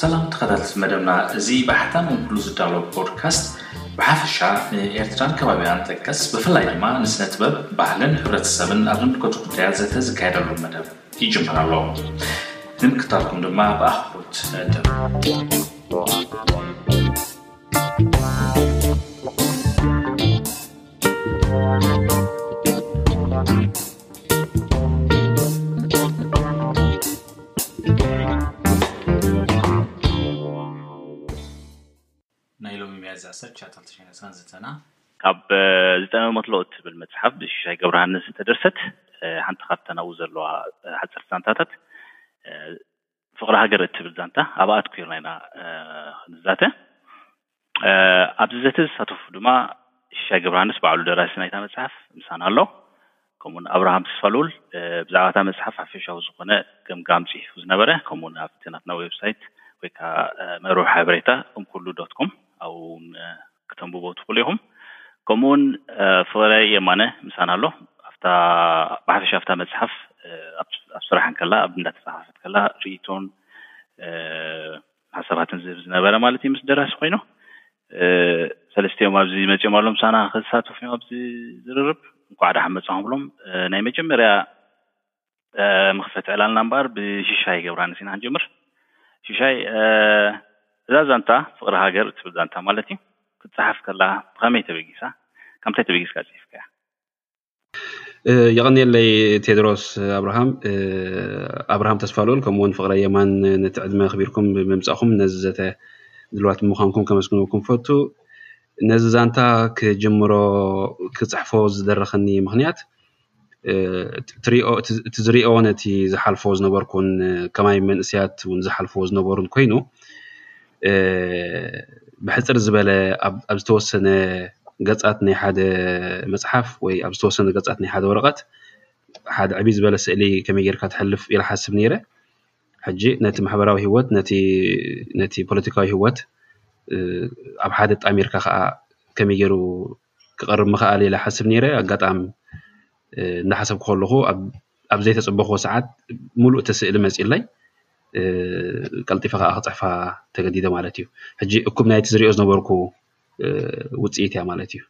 ሰላም ተኸታተልቲ መደብና እዚ ባሕታ መንኩሉ ዝዳሎ ፖድካስት ብሓፈሻ ንኤርትራን ከባቢያን ጠቀስ ብፍላይ ድማ ንስነ ጥበብ ባህልን ሕብረተሰብን ኣብ ዝምልከቱ ጉዳያት ዘተ ዝካየደሉ መደብ ይጅምር ኣሎ ንምክታልኩም ድማ ብኣኽብሮት ንዕድም ናይ ሎሚ ሚያዝያ 10 2019 ዘተና ካብ ዝጠመ መትሎ እትብል መፅሓፍ ብሽሻይ ገብረሃንስ ዝተደርሰት ሓንቲ ካብተን ኣብኡ ዘለዋ ሓፀርቲ ዛንታታት ፍቕሪ ሃገር እትብል ዛንታ ኣብኣ ኣትኲርና ኢና ክንዛተ። ኣብዚ ዘተ ዝሳተፉ ድማ ሽሻይ ገብረሃንስ ባዕሉ ደራሲ ናይታ መጽሓፍ ምሳና ኣሎ። ከምኡውን ኣብርሃም ተስፋልኡል ብዛዕባ እታ መጽሓፍ ሓፈሻዊ ዝኾነ ገምጋም ጽሒፉ ዝነበረ ከምኡውን ኣብቲ ናትና ዌብሳይት ወይ ከዓ መርበብ ሓበሬታ እንኩሉ ዶት ኮም ኣብኡ እውን ክተንብቦ ትኽእሉ ኢኹም። ከምኡ እውን ፍቕረ የማነ ምሳና ኣሎ ኣብታ ብሓፈሻ ኣብታ መፅሓፍ ኣብ ስራሕ እንከላ ኣብ እንዳተፃሓፈት ከላ ርእቶን ሓሳባትን ዝህብ ዝነበረ ማለት እዩ ምስ ደራሲ ኮይኑ ሰለስቲኦም ኣብዚ መፅኦም ኣሎ ምሳና ክሳተፉ እዮም ኣብዚ ዝርርብ እንኳዕ ደሓን መፃኹም ብሎም ናይ መጀመርያ መኽፈቲ ዕላልና እምበኣር ብሽሻይ ገብረሃንስ ኢና ክንጅምር። ሽሻይ እዛ ዛንታ ፍቕሪ ሃገር እትብል ዛንታ ማለት እዩ ክትጸሓፍ ከላ ብኸመይ ተበጊሳ ካብ ምንታይ ተበጊስካ ጽሒፍካያ? የቐንየለይ ቴድሮስ ኣብርሃም ኣብርሃም ተስፋልኡል ከምኡ ውን ፍቕረ የማን ነቲ ዕድመ ኣኽቢርኩም ብምምጻእኩም ነዚ ዘተ ድልዋት ብምዃንኩም ከመስግነኩም ፈቱ ነዚ ዛንታ ክጅምሮ ክጽሕፎ ዝደረኸኒ ምኽንያት እቲ ዝሪኦ ነቲ ዝሓልፎ ዝነበርኩን ከማይ መንእሰያት እውን ዝሓልፎ ዝነበሩን ኮይኑ ብሕፅር ዝበለ ኣብ ዝተወሰነ ገፃት ናይ ሓደ መፅሓፍ ወይ ኣብ ዝተወሰነ ገፃት ናይ ሓደ ወረቐት ሓደ ዕብይ ዝበለ ስእሊ ከመይ ጌርካ ተሕልፍ ኢለ እሓስብ ነይረ። ሕጂ ነቲ ማሕበራዊ ሂወት ነቲ ፖለቲካዊ ሂወት ኣብ ሓደ ኣጣሚርካ ከዓ ከመይ ጌሩ ክቐርብ ምኽኣል ኢለ ሓስብ ነይረ ኣጋጣም እንዳሓሰብኩ ከለኹ ኣብ ዘይተጸበኽዎ ሰዓት ሙሉእ እቲ ስእሊ መጺኡለይ ቀልጢፈ ከዓ ክጽሕፋ ተገዲደ ማለት እዩ ሕጂ እኩብ ናይቲ ዝሪኦ ዝነበርኩ ውጽኢት እያ ማለት እዩ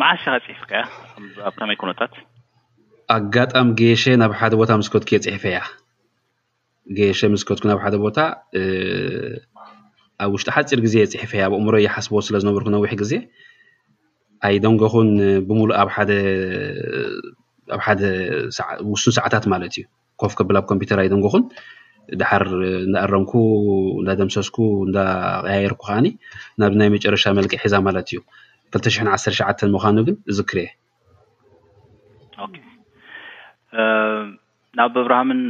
መዓስ ኢኻ ጽሒፍካያ ኣብ ከመይ ኩነታት ኣጋጣም ጌሸ ናብ ሓደ ቦታ ምስ ከድኩ እየ ጽሒፈያ ገሸ ምስ ከድኩ ናብ ሓደ ቦታ ኣብ ውሽጢ ሓፂር ግዜ ፅሒፈ ኣብ ኣእምሮ ይሓስቦ ስለ ዝነበርኩ ነዊሕ ግዜ ኣይደንገኹን ብምሉእ ኣብ ሓደ ኣብ ሓደ ውሱን ሰዓታት ማለት እዩ ኮፍ ከብል ኣብ ኮምፒውተር ኣይደንገኹን ድሓር እንዳኣረምኩ እንዳደምሰስኩ እንዳቀያየርኩ ከዓኒ ናብ ናይ መጨረሻ መልክዕ ሒዛ ማለት እዩ ክልተ ሽሕን ዓሰርተ ትሽዓተን ምዃኑ ግን እዝክር እየ ኦኬ ናብ ኣብርሃምን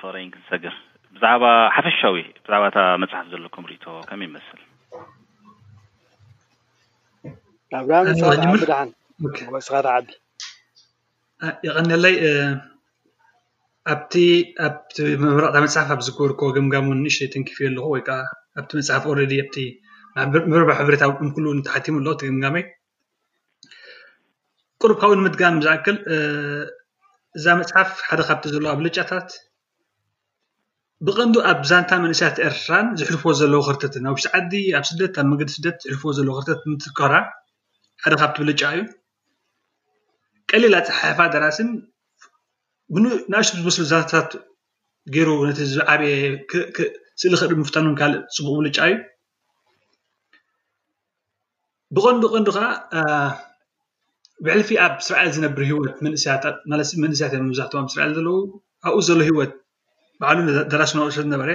ፍቕረይን ክንሰግር ብዛዕባ ሓፈሻዊ ብዛዕባ እታ መፅሓፍ ዘለኩም ርእቶ ከመይ ይመስል ኣብርሃም ንስኻ ትዓቢ ደሓን ንስኻ ትዓቢ የቐነለይ ኣብቲ ኣብቲ ምምራቕታ መፅሓፍ ኣብ ዝገበርክዎ ገምጋም እውን ንእሽተይ ተንኪፍዮ ኣለኹ ወይ ከዓ ኣብቲ መፅሓፍ ኦልሬዲ ኣብቲ ምርባሕ ሕብሬታ እምክሉ ተሓቲሙ ኣሎ እቲ ገምጋመይ ቁሩብ ካብኡ ንምድጋም ዝኣክል እዛ መፅሓፍ ሓደ ካብቲ ዘለዋ ብልጫታት ብቐንዱ ኣብ ዛንታ መንእሰያት ኤርትራን ዘሕልፍዎ ዘለዉ ከርተትን ኣብ ውሽጢ ዓዲ ኣብ ስደት ኣብ መንገዲ ስደት ዘሕልፍዎ ዘለዉ ከርተት ምዝካራ ሓደ ካብቲ ብልጫኣ እዩ፡፡ ቀሊል ኣፀሓሕፋ ደራሲ ንእሽቱ ዝመስሉ ዛንታታት ገይሩ ነቲ ዝዓበየ ስእሊ ከእቱ ምፍታኑ እውን ካልእ ፅቡቕ ብልጫ እዩ፡፡ ብቐንዱ ቀንዱ ከኣ ብሕልፊ ኣብ እስራኤል ዝነብር ህይወት መንእሰያት ማለት መንእሰያት እዮም መብዛሕትኦም እስራኤል ዘለዉ ኣብኡ ዘሎ ህይወት ባዕሉ ደራሲ ነብዑ ስለ ዝነበረ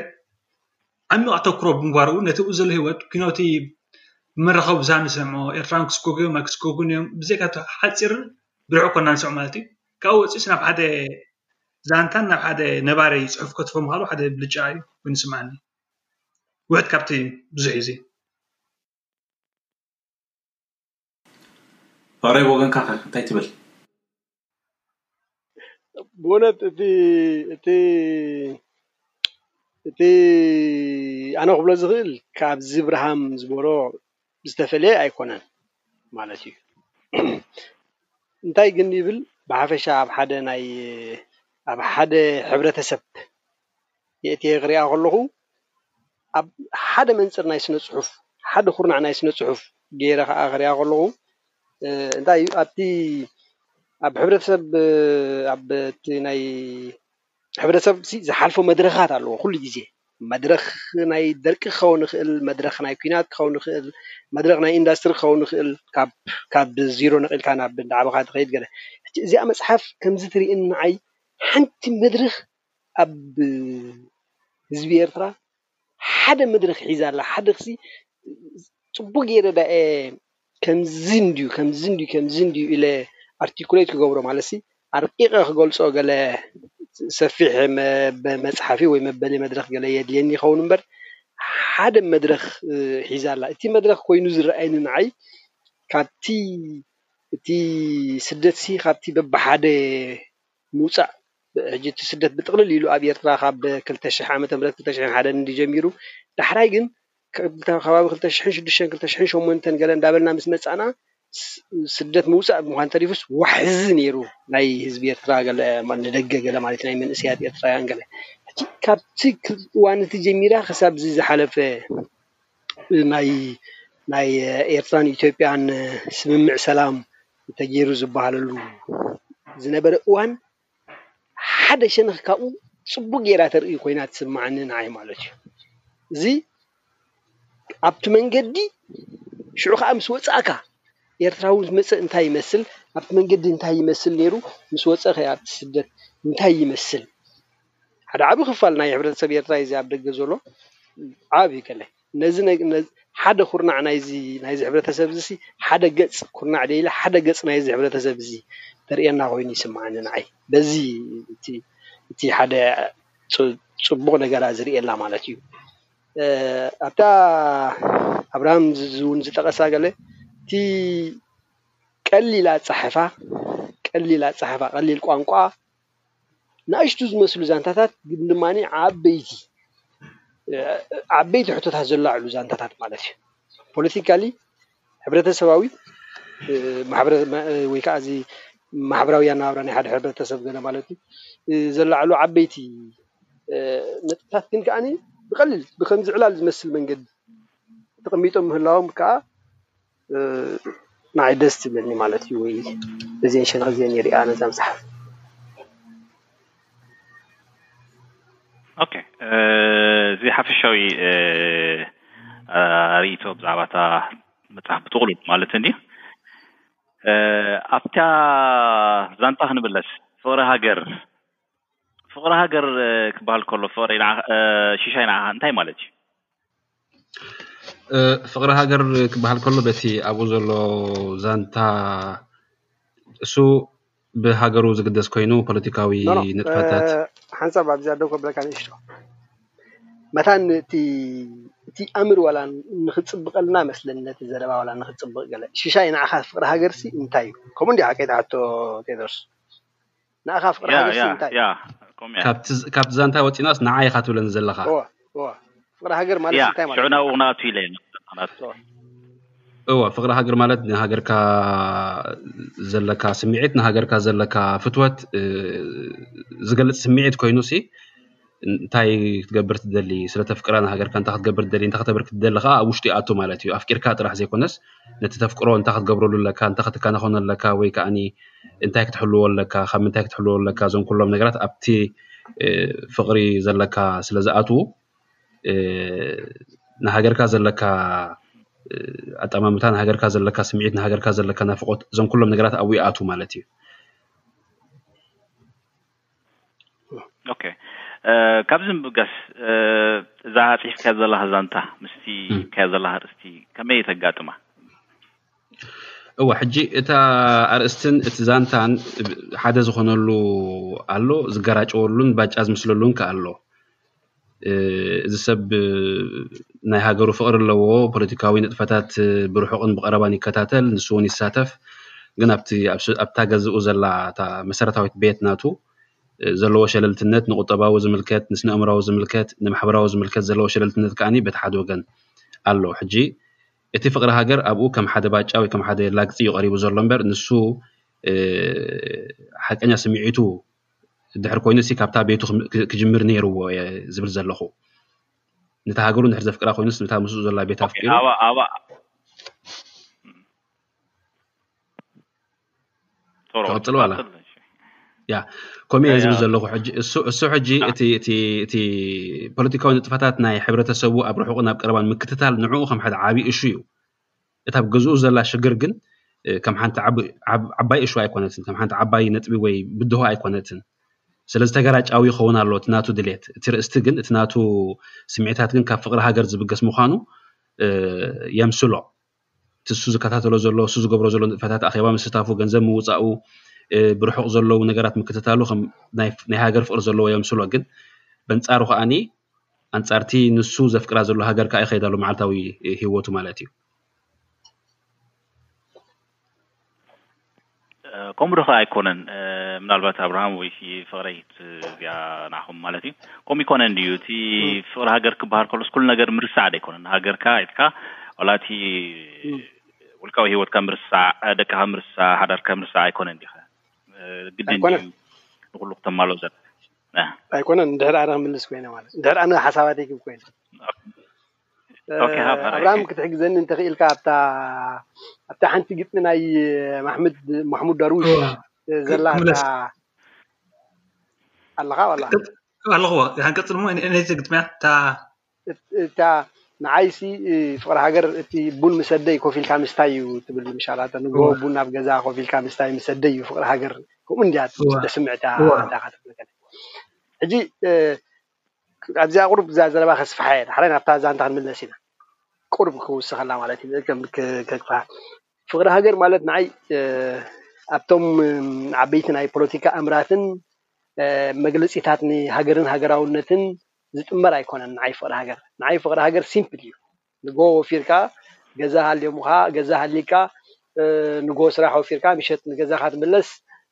ዓሚቕ ኣተኩሮ ብምግባሩ እውን ነቲ ኣብኡ ዘሎ ህይወት ኪኖቲ መራኸቢ ብዙሃን ዝሰምዖ ኤርትራን ክስጎጉ እዮም ኣይክስጎጉን እዮም ብዘይካ እቲ ሓፂር ብርዑ ኮና ንስምዖ ማለት እዩ ካብኡ ወፂኡስ ናብ ሓደ ዛንታን ናብ ሓደ ነባሪ ፅሑፍ ከትፎ ምዃኑ ሓደ ብልጫ እዩ ኮይኑ ስምዓኒ ውሕድ ካብቲ ብዙሕ እዩ እዙይ ባራይ ወገንካ ከ እንታይ ትብል? ብእውነት እቲ እቲ እቲ ኣነ ክብሎ ዝኽእል ካብ ዝብርሃም ዝበሮ ዝተፈለየ ኣይኮነን ማለት እዩ እንታይ ግን ይብል ብሓፈሻ ኣብ ሓደ ናይ ኣብ ሓደ ሕብረተሰብ የእትየ ክሪኣ ከለኹ ኣብ ሓደ መንጽር ናይ ስነ ጽሑፍ ሓደ ኩርናዕ ናይ ስነ ጽሑፍ ገይረ ከኣ ክሪኣ ከለኩ እንታይ እዩ ኣብቲ ኣብ ሕብረተሰብ ኣብቲ ናይ ሕብረተሰብ ዝሓልፎ መድረካት ኣለዎ ኩሉ ግዜ መድረክ ናይ ደርቂ ክከውን ይክእል መድረክ ናይ ኩናት ክከውን ይክእል መድረክ ናይ ኢንዳስትሪ ክከውን ይክእል ካብ ዜሮ ነቂልካ ናብ እንዳ ዓበካ ትከይድ ገለ እዚኣ መጽሓፍ ከምዚ ትርእየኒ ንዓይ ሓንቲ መድረክ ኣብ ህዝቢ ኤርትራ ሓደ መድረኽ ሒዛ ኣላ ሓደ'ሲ ጽቡቕ ጌረ ዳኤ ከምዚ እንድዩ ከምዚ እንድዩ ከምዚ እንድዩ ኢለ ኣርቲኩሌት ክገብሮ ማለትሲ ኣርቂቐ ክገልጾ ገለ ሰፊሕ መጽሓፊ ወይ መበሊ መድረኽ ገለ የድልየኒ ይኸውን እምበር ሓደ መድረኽ ሒዛ ኣላ እቲ መድረኽ ኮይኑ ዝረኣየኒ ንዓይ ካብቲ እቲ ስደትሲ ካብቲ በብሓደ ምውጻእ ሕጂ እቲ ስደት ብጥቕልል ኢሉ ኣብ ኤርትራ ካብ ክልተ ሽሕ ዓመተ ምህረት ክልተ ሽሕን ሓደን እንድዩ ጀሚሩ ዳሕራይ ግን ከባቢ ክልተ ሽሕን ሽዱሽተን ክልተ ሽሕን ሸሞንተን ገለ እንዳበልና ምስ መጻእና ስደት ምውጻእ እንኳን ተሪፉስ ዋሕዚ ኔሩ ናይ ህዝቢ ኤርትራ ገለ ንደገ ገለ ማለት ናይ መንእሰያት ኤርትራውያን ገለ ሕጂ ካብቲ እዋን እቲ ጀሚራ ክሳብ እዚ ዝሓለፈ ናይ ኤርትራን ኢትዮጵያን ስምምዕ ሰላም ተገይሩ ዝበሃለሉ ዝነበረ እዋን ሓደ ሸነኽ ካብኡ ፅቡቕ ገይራ ተርኢ ኮይና ትስመዓኒ ንዓይ ማለት እዩ፡፡ እዚ ኣብቲ መንገዲ ሽዑ ከዓ ምስ ወፃእካ ኤርትራዊ ምስ መፀ እንታይ ይመስል ኣብቲ መንገዲ እንታይ ይመስል ነይሩ ምስ ወፃእኻ ኣብቲ ስደት እንታይ ይመስል? ሓደ ዓቢ ክፋል ናይ ሕብረተሰብ ኤርትራ እዩ እዚ ኣብ ደገ ዘሎ ዓቢ ከለ ነዚ ሓደ ኩርናዕ ናይዚ ናይዚ ሕብረተሰብ እዚ ሓደ ገጽ ኩርናዕ ደይለ ሓደ ገጽ ናይዚ ሕብረተሰብ እዚ ተርእየና ኮይኑ ይስምዓኒ ንዓይ በዚ እቲ እቲ ሓደ ጽቡቕ ነገራ ዝርእየላ ማለት እዩ ኣብታ ኣብርሃም እውን ዝጠቐሳ ገለ እቲ ቀሊል ኣጸሓሕፋ ቀሊል ኣጸሓሕፋ ቀሊል ቋንቋ ናእሽቱ ዝመስሉ ዛንታታት ግን ድማ ዓበይቲ ዓበይቲ ሕቶታት ዘላዕሉ ዛንታታት ማለት እዩ። ፖለቲካሊ ሕብረተሰባዊ ወይ ከዓ ማሕበራዊ ኣነባብራ ናይ ሓደ ሕብረተሰብ ገለ ማለት እዩ። ዘላዕሉ ዓበይቲ ነጥብታት ግን ከዓኒ ብቀሊል ብከምዚ ዕላል ዝመስል መንገዲ ተቀሚጦም ምህላዎም ከዓ ንዓይ ደስ ትብለኒ ማለት እዩ ወይ በዚኤን ሸነክ እዚኤን እየ ሪኣ ነዛ መፅሓፍ። ኦኬ እዚ ሓፈሻዊ ርእይቶ ብዛዕባ እታ መፅሓፍ ብጥቕሉ ማለት እንድዩ ኣብታ ዛንታ ክንምለስ ፍቕሪ ሃገር ፍቕሪ ሃገር ክበሃል ከሎ ፍቕሪ ሽሻይ ንዓኻ እንታይ ማለት እዩ? ፍቅሪ ሃገር ክበሃል ከሎ በቲ ኣብኡ ዘሎ ዛንታ ንሱ ብሃገሩ ዝግደስ ኮይኑ ፖለቲካዊ ንጥፈታት ሓንሳብ ኣብዚ ደው ከብለካ ንእሽቶ መታን እቲ እቲ ኣምር ዋላ ንኽጽብቀልና መስለኒ ነቲ ዘረባ ዋላ ንኽጽብቅ ገለ ሽሻይ ንዓኻ ፍቅሪ ሃገርሲ እንታይ እዩ ከምኡ እንድዩ ሓቀይ ትሓቶ ቴድሮስ ንኣኻ ፍቅሪ ሃገር ሲ እንታይ እዩ ካብቲ ዛንታ ወጺናስ ንዓይ ኢኻ ትብለኒ ዘለኻ ፍቅሪ ሃገር ማለት እንታይ ማለት ሽዑ ናብኡ ክንኣቱ ኢለ እወ ፍቅሪ ሃገር ማለት ንሃገርካ ዘለካ ስምዒት ንሃገርካ ዘለካ ፍትወት ዝገልጽ ስምዒት ኮይኑ ሲ እንታይ ክትገብር ትደሊ ስለ ተፍቅራ ንሃገርካ እንታይ ክትገብር ትደሊ እንታይ ከተበርክት ትደሊ ከዓ ኣብ ውሽጢ ይኣቱ ማለት እዩ ኣፍቂርካ ጥራሕ ዘይኮነስ ነቲ ተፍቅሮ እንታይ ክትገብረሉ ኣለካ እንታይ ክትከናኸኖ ኣለካ ወይ ከዓ እንታይ ክትሕልዎ ኣለካ ካብ ምንታይ ክትሕልዎ ኣለካ እዞም ኩሎም ነገራት ኣብቲ ፍቕሪ ዘለካ ስለ ዝኣትዉ ንሃገርካ ዘለካ ኣጠማምታ ንሃገርካ ዘለካ ስምዒት ንሃገርካ ዘለካ ናፍቆት እዞም ኩሎም ነገራት ኣብኡ ይኣትዉ ማለት እዩ ኦኬ ካብዚ ምብጋስ እዛ ፅሒፍካያ ዘለኻ ዛንታ ምስቲ ሒዝካያ ዘለኻ ኣርእስቲ ከመይ ተጋጥማ? እወ ሕጂ እታ ኣርእስትን እቲ ዛንታን ሓደ ዝኾነሉ ኣሎ ዝገራጨወሉን ባጫ ዝምስለሉን ከ ኣሎ እዚ ሰብ ናይ ሃገሩ ፍቕሪ ኣለዎ፣ ፖለቲካዊ ንጥፈታት ብርሑቕን ብቐረባን ይከታተል፣ ንሱ እውን ይሳተፍ፣ ግን ኣብቲ ኣብታ ገዝኡ ዘላ እታ መሰረታዊት ቤት ናቱ ዘለዎ ሸለልትነት ንቁጠባዊ ዝምልከት፣ ንስነኣእምሮኣዊ ዝምልከት፣ ንማሕበራዊ ዝምልከት ዘለዎ ሸለልትነት ከኣ በቲ ሓደ ወገን ኣሎ። ሕጂ እቲ ፍቕሪ ሃገር ኣብኡ ከም ሓደ ባጫ ወይ ከም ሓደ ላግጺ እዩ ቀሪቡ ዘሎ እምበር ንሱ ሓቀኛ ስምዒቱ ድሕር ኮይኑ ሲ ካብታ ቤቱ ክጅምር ነይርዎ እየ ዝብል ዘለኹ ነታ ሃገሩ ድሕር ዘፍቅራ ኮይኑስ ነታ ምስኡ ዘላ ቤት ኣፍቂሩ ተቐፅሎ ኣላ ያ ከምኡ እየ ዝብል ዘለኹ ሕጂ እሱ ሕጂ እቲ ፖለቲካዊ ንጥፈታት ናይ ሕብረተሰቡ ኣብ ርሑቕን ኣብ ቀረባን ምክትታል ንዕኡ ከም ሓደ ዓብዪ እሹ እዩ እታ ኣብ ገዝኡ ዘላ ሽግር ግን ከም ሓንቲ ዓባይ እሹ ኣይኮነትን፣ ከም ሓንቲ ዓባይ ነጥቢ ወይ ብድሆ ኣይኮነትን። ስለዚ ተገራጫዊ ይኸውን ኣሎ እቲ ናቱ ድሌት። እቲ ርእስቲ ግን እቲ ናቱ ስምዒታት ግን ካብ ፍቕሪ ሃገር ዝብገስ ምዃኑ የምስሎ። እቲ እሱ ዝከታተሎ ዘሎ እሱ ዝገብሮ ዘሎ ንጥፈታት ኣኼባ ምስታፉ፣ ገንዘብ ምውጻኡ፣ ብርሑቕ ዘለዉ ነገራት ምክትታሉ ከም ናይ ሃገር ፍቕሪ ዘለዎ የምስሎ። ግን በንጻሩ ከኣኒ ኣንጻርቲ ንሱ ዘፍቅራ ዘሎ ሃገር ከኣ ይኸይድ ኣሎ መዓልታዊ ሂወቱ ማለት እዩ። ከምኡ ዶ ከ ኣይኮነን ምናልባት ኣብርሃም ወይ ፍቅረይ እዚኣ ንዓኹም ማለት እዩ ከምኡ ይኮነን ድዩ እቲ ፍቅሪ ሃገር ክበሃል ከሎስ ኩሉ ነገር ምርሳዕ ዶ ኣይኮነን ሃገርካ ኢልካ ዋላ እቲ ውልቃዊ ሂወትካ ምርሳዕ ደቅካ ምርሳዕ ሓዳርካ ምርሳዕ ኣይኮነን ዲኸ ግድን ድዩ ንኩሉ ክተማልኦ ዘለ ኣይኮነን እንድሕር ኣነ ክምልስ ኮይነ ማለት እንድሕር ኣነ ሓሳባተይ ክብ ኮይነ ኣብርሃም ክትሕግዘኒ እንተኽኢልካ ኣብታ ኣብታ ሓንቲ ግጥሚ ናይ ማሕሙድ ማሕሙድ ዳርዊሽ ዘላ ኣለኻ ዋላ ኣለኹዋ ቀጽል እሞ ነዚ ግጥሚያ እታ እታ ንዓይሲ ፍቕሪ ሃገር እቲ ቡን ምስ ኣደይ ኮፍ ኢልካ ምስታይ እዩ ትብል ምሻል ኣታ ንግሆ ቡን ኣብ ገዛ ኮፍ ኢልካ ምስታይ ምስ ኣደይ እዩ ፍቕሪ ሃገር ከምኡ እንድያ ተስምዕ እታ ኣደ ክትብል ከላ ሕጂ ኣብዚኣ ቁሩብ እዛ ዘረባ ከስፍሓ እየ ዳሕራይ ናብታ ዛንታ ክንምለስ ኢና ቁሩብ ክውስኸላ ማለት እዩ ከግፍሓ ፍቕሪ ሃገር ማለት ንዓይ ኣብቶም ዓበይቲ ናይ ፖለቲካ ኣምራትን መግለጺታት ንሃገርን ሃገራውነትን ዝጥመር ኣይኮነን ንዓይ ፍቅሪ ሃገር ንዓይ ፍቅሪ ሃገር ሲምፕል እዩ ንግሆ ወፊርካ ገዛ ሃልዮምካ ገዛ ሃልይካ ንግሆ ስራሕ ወፊርካ ምሸት ንገዛካ ትምለስ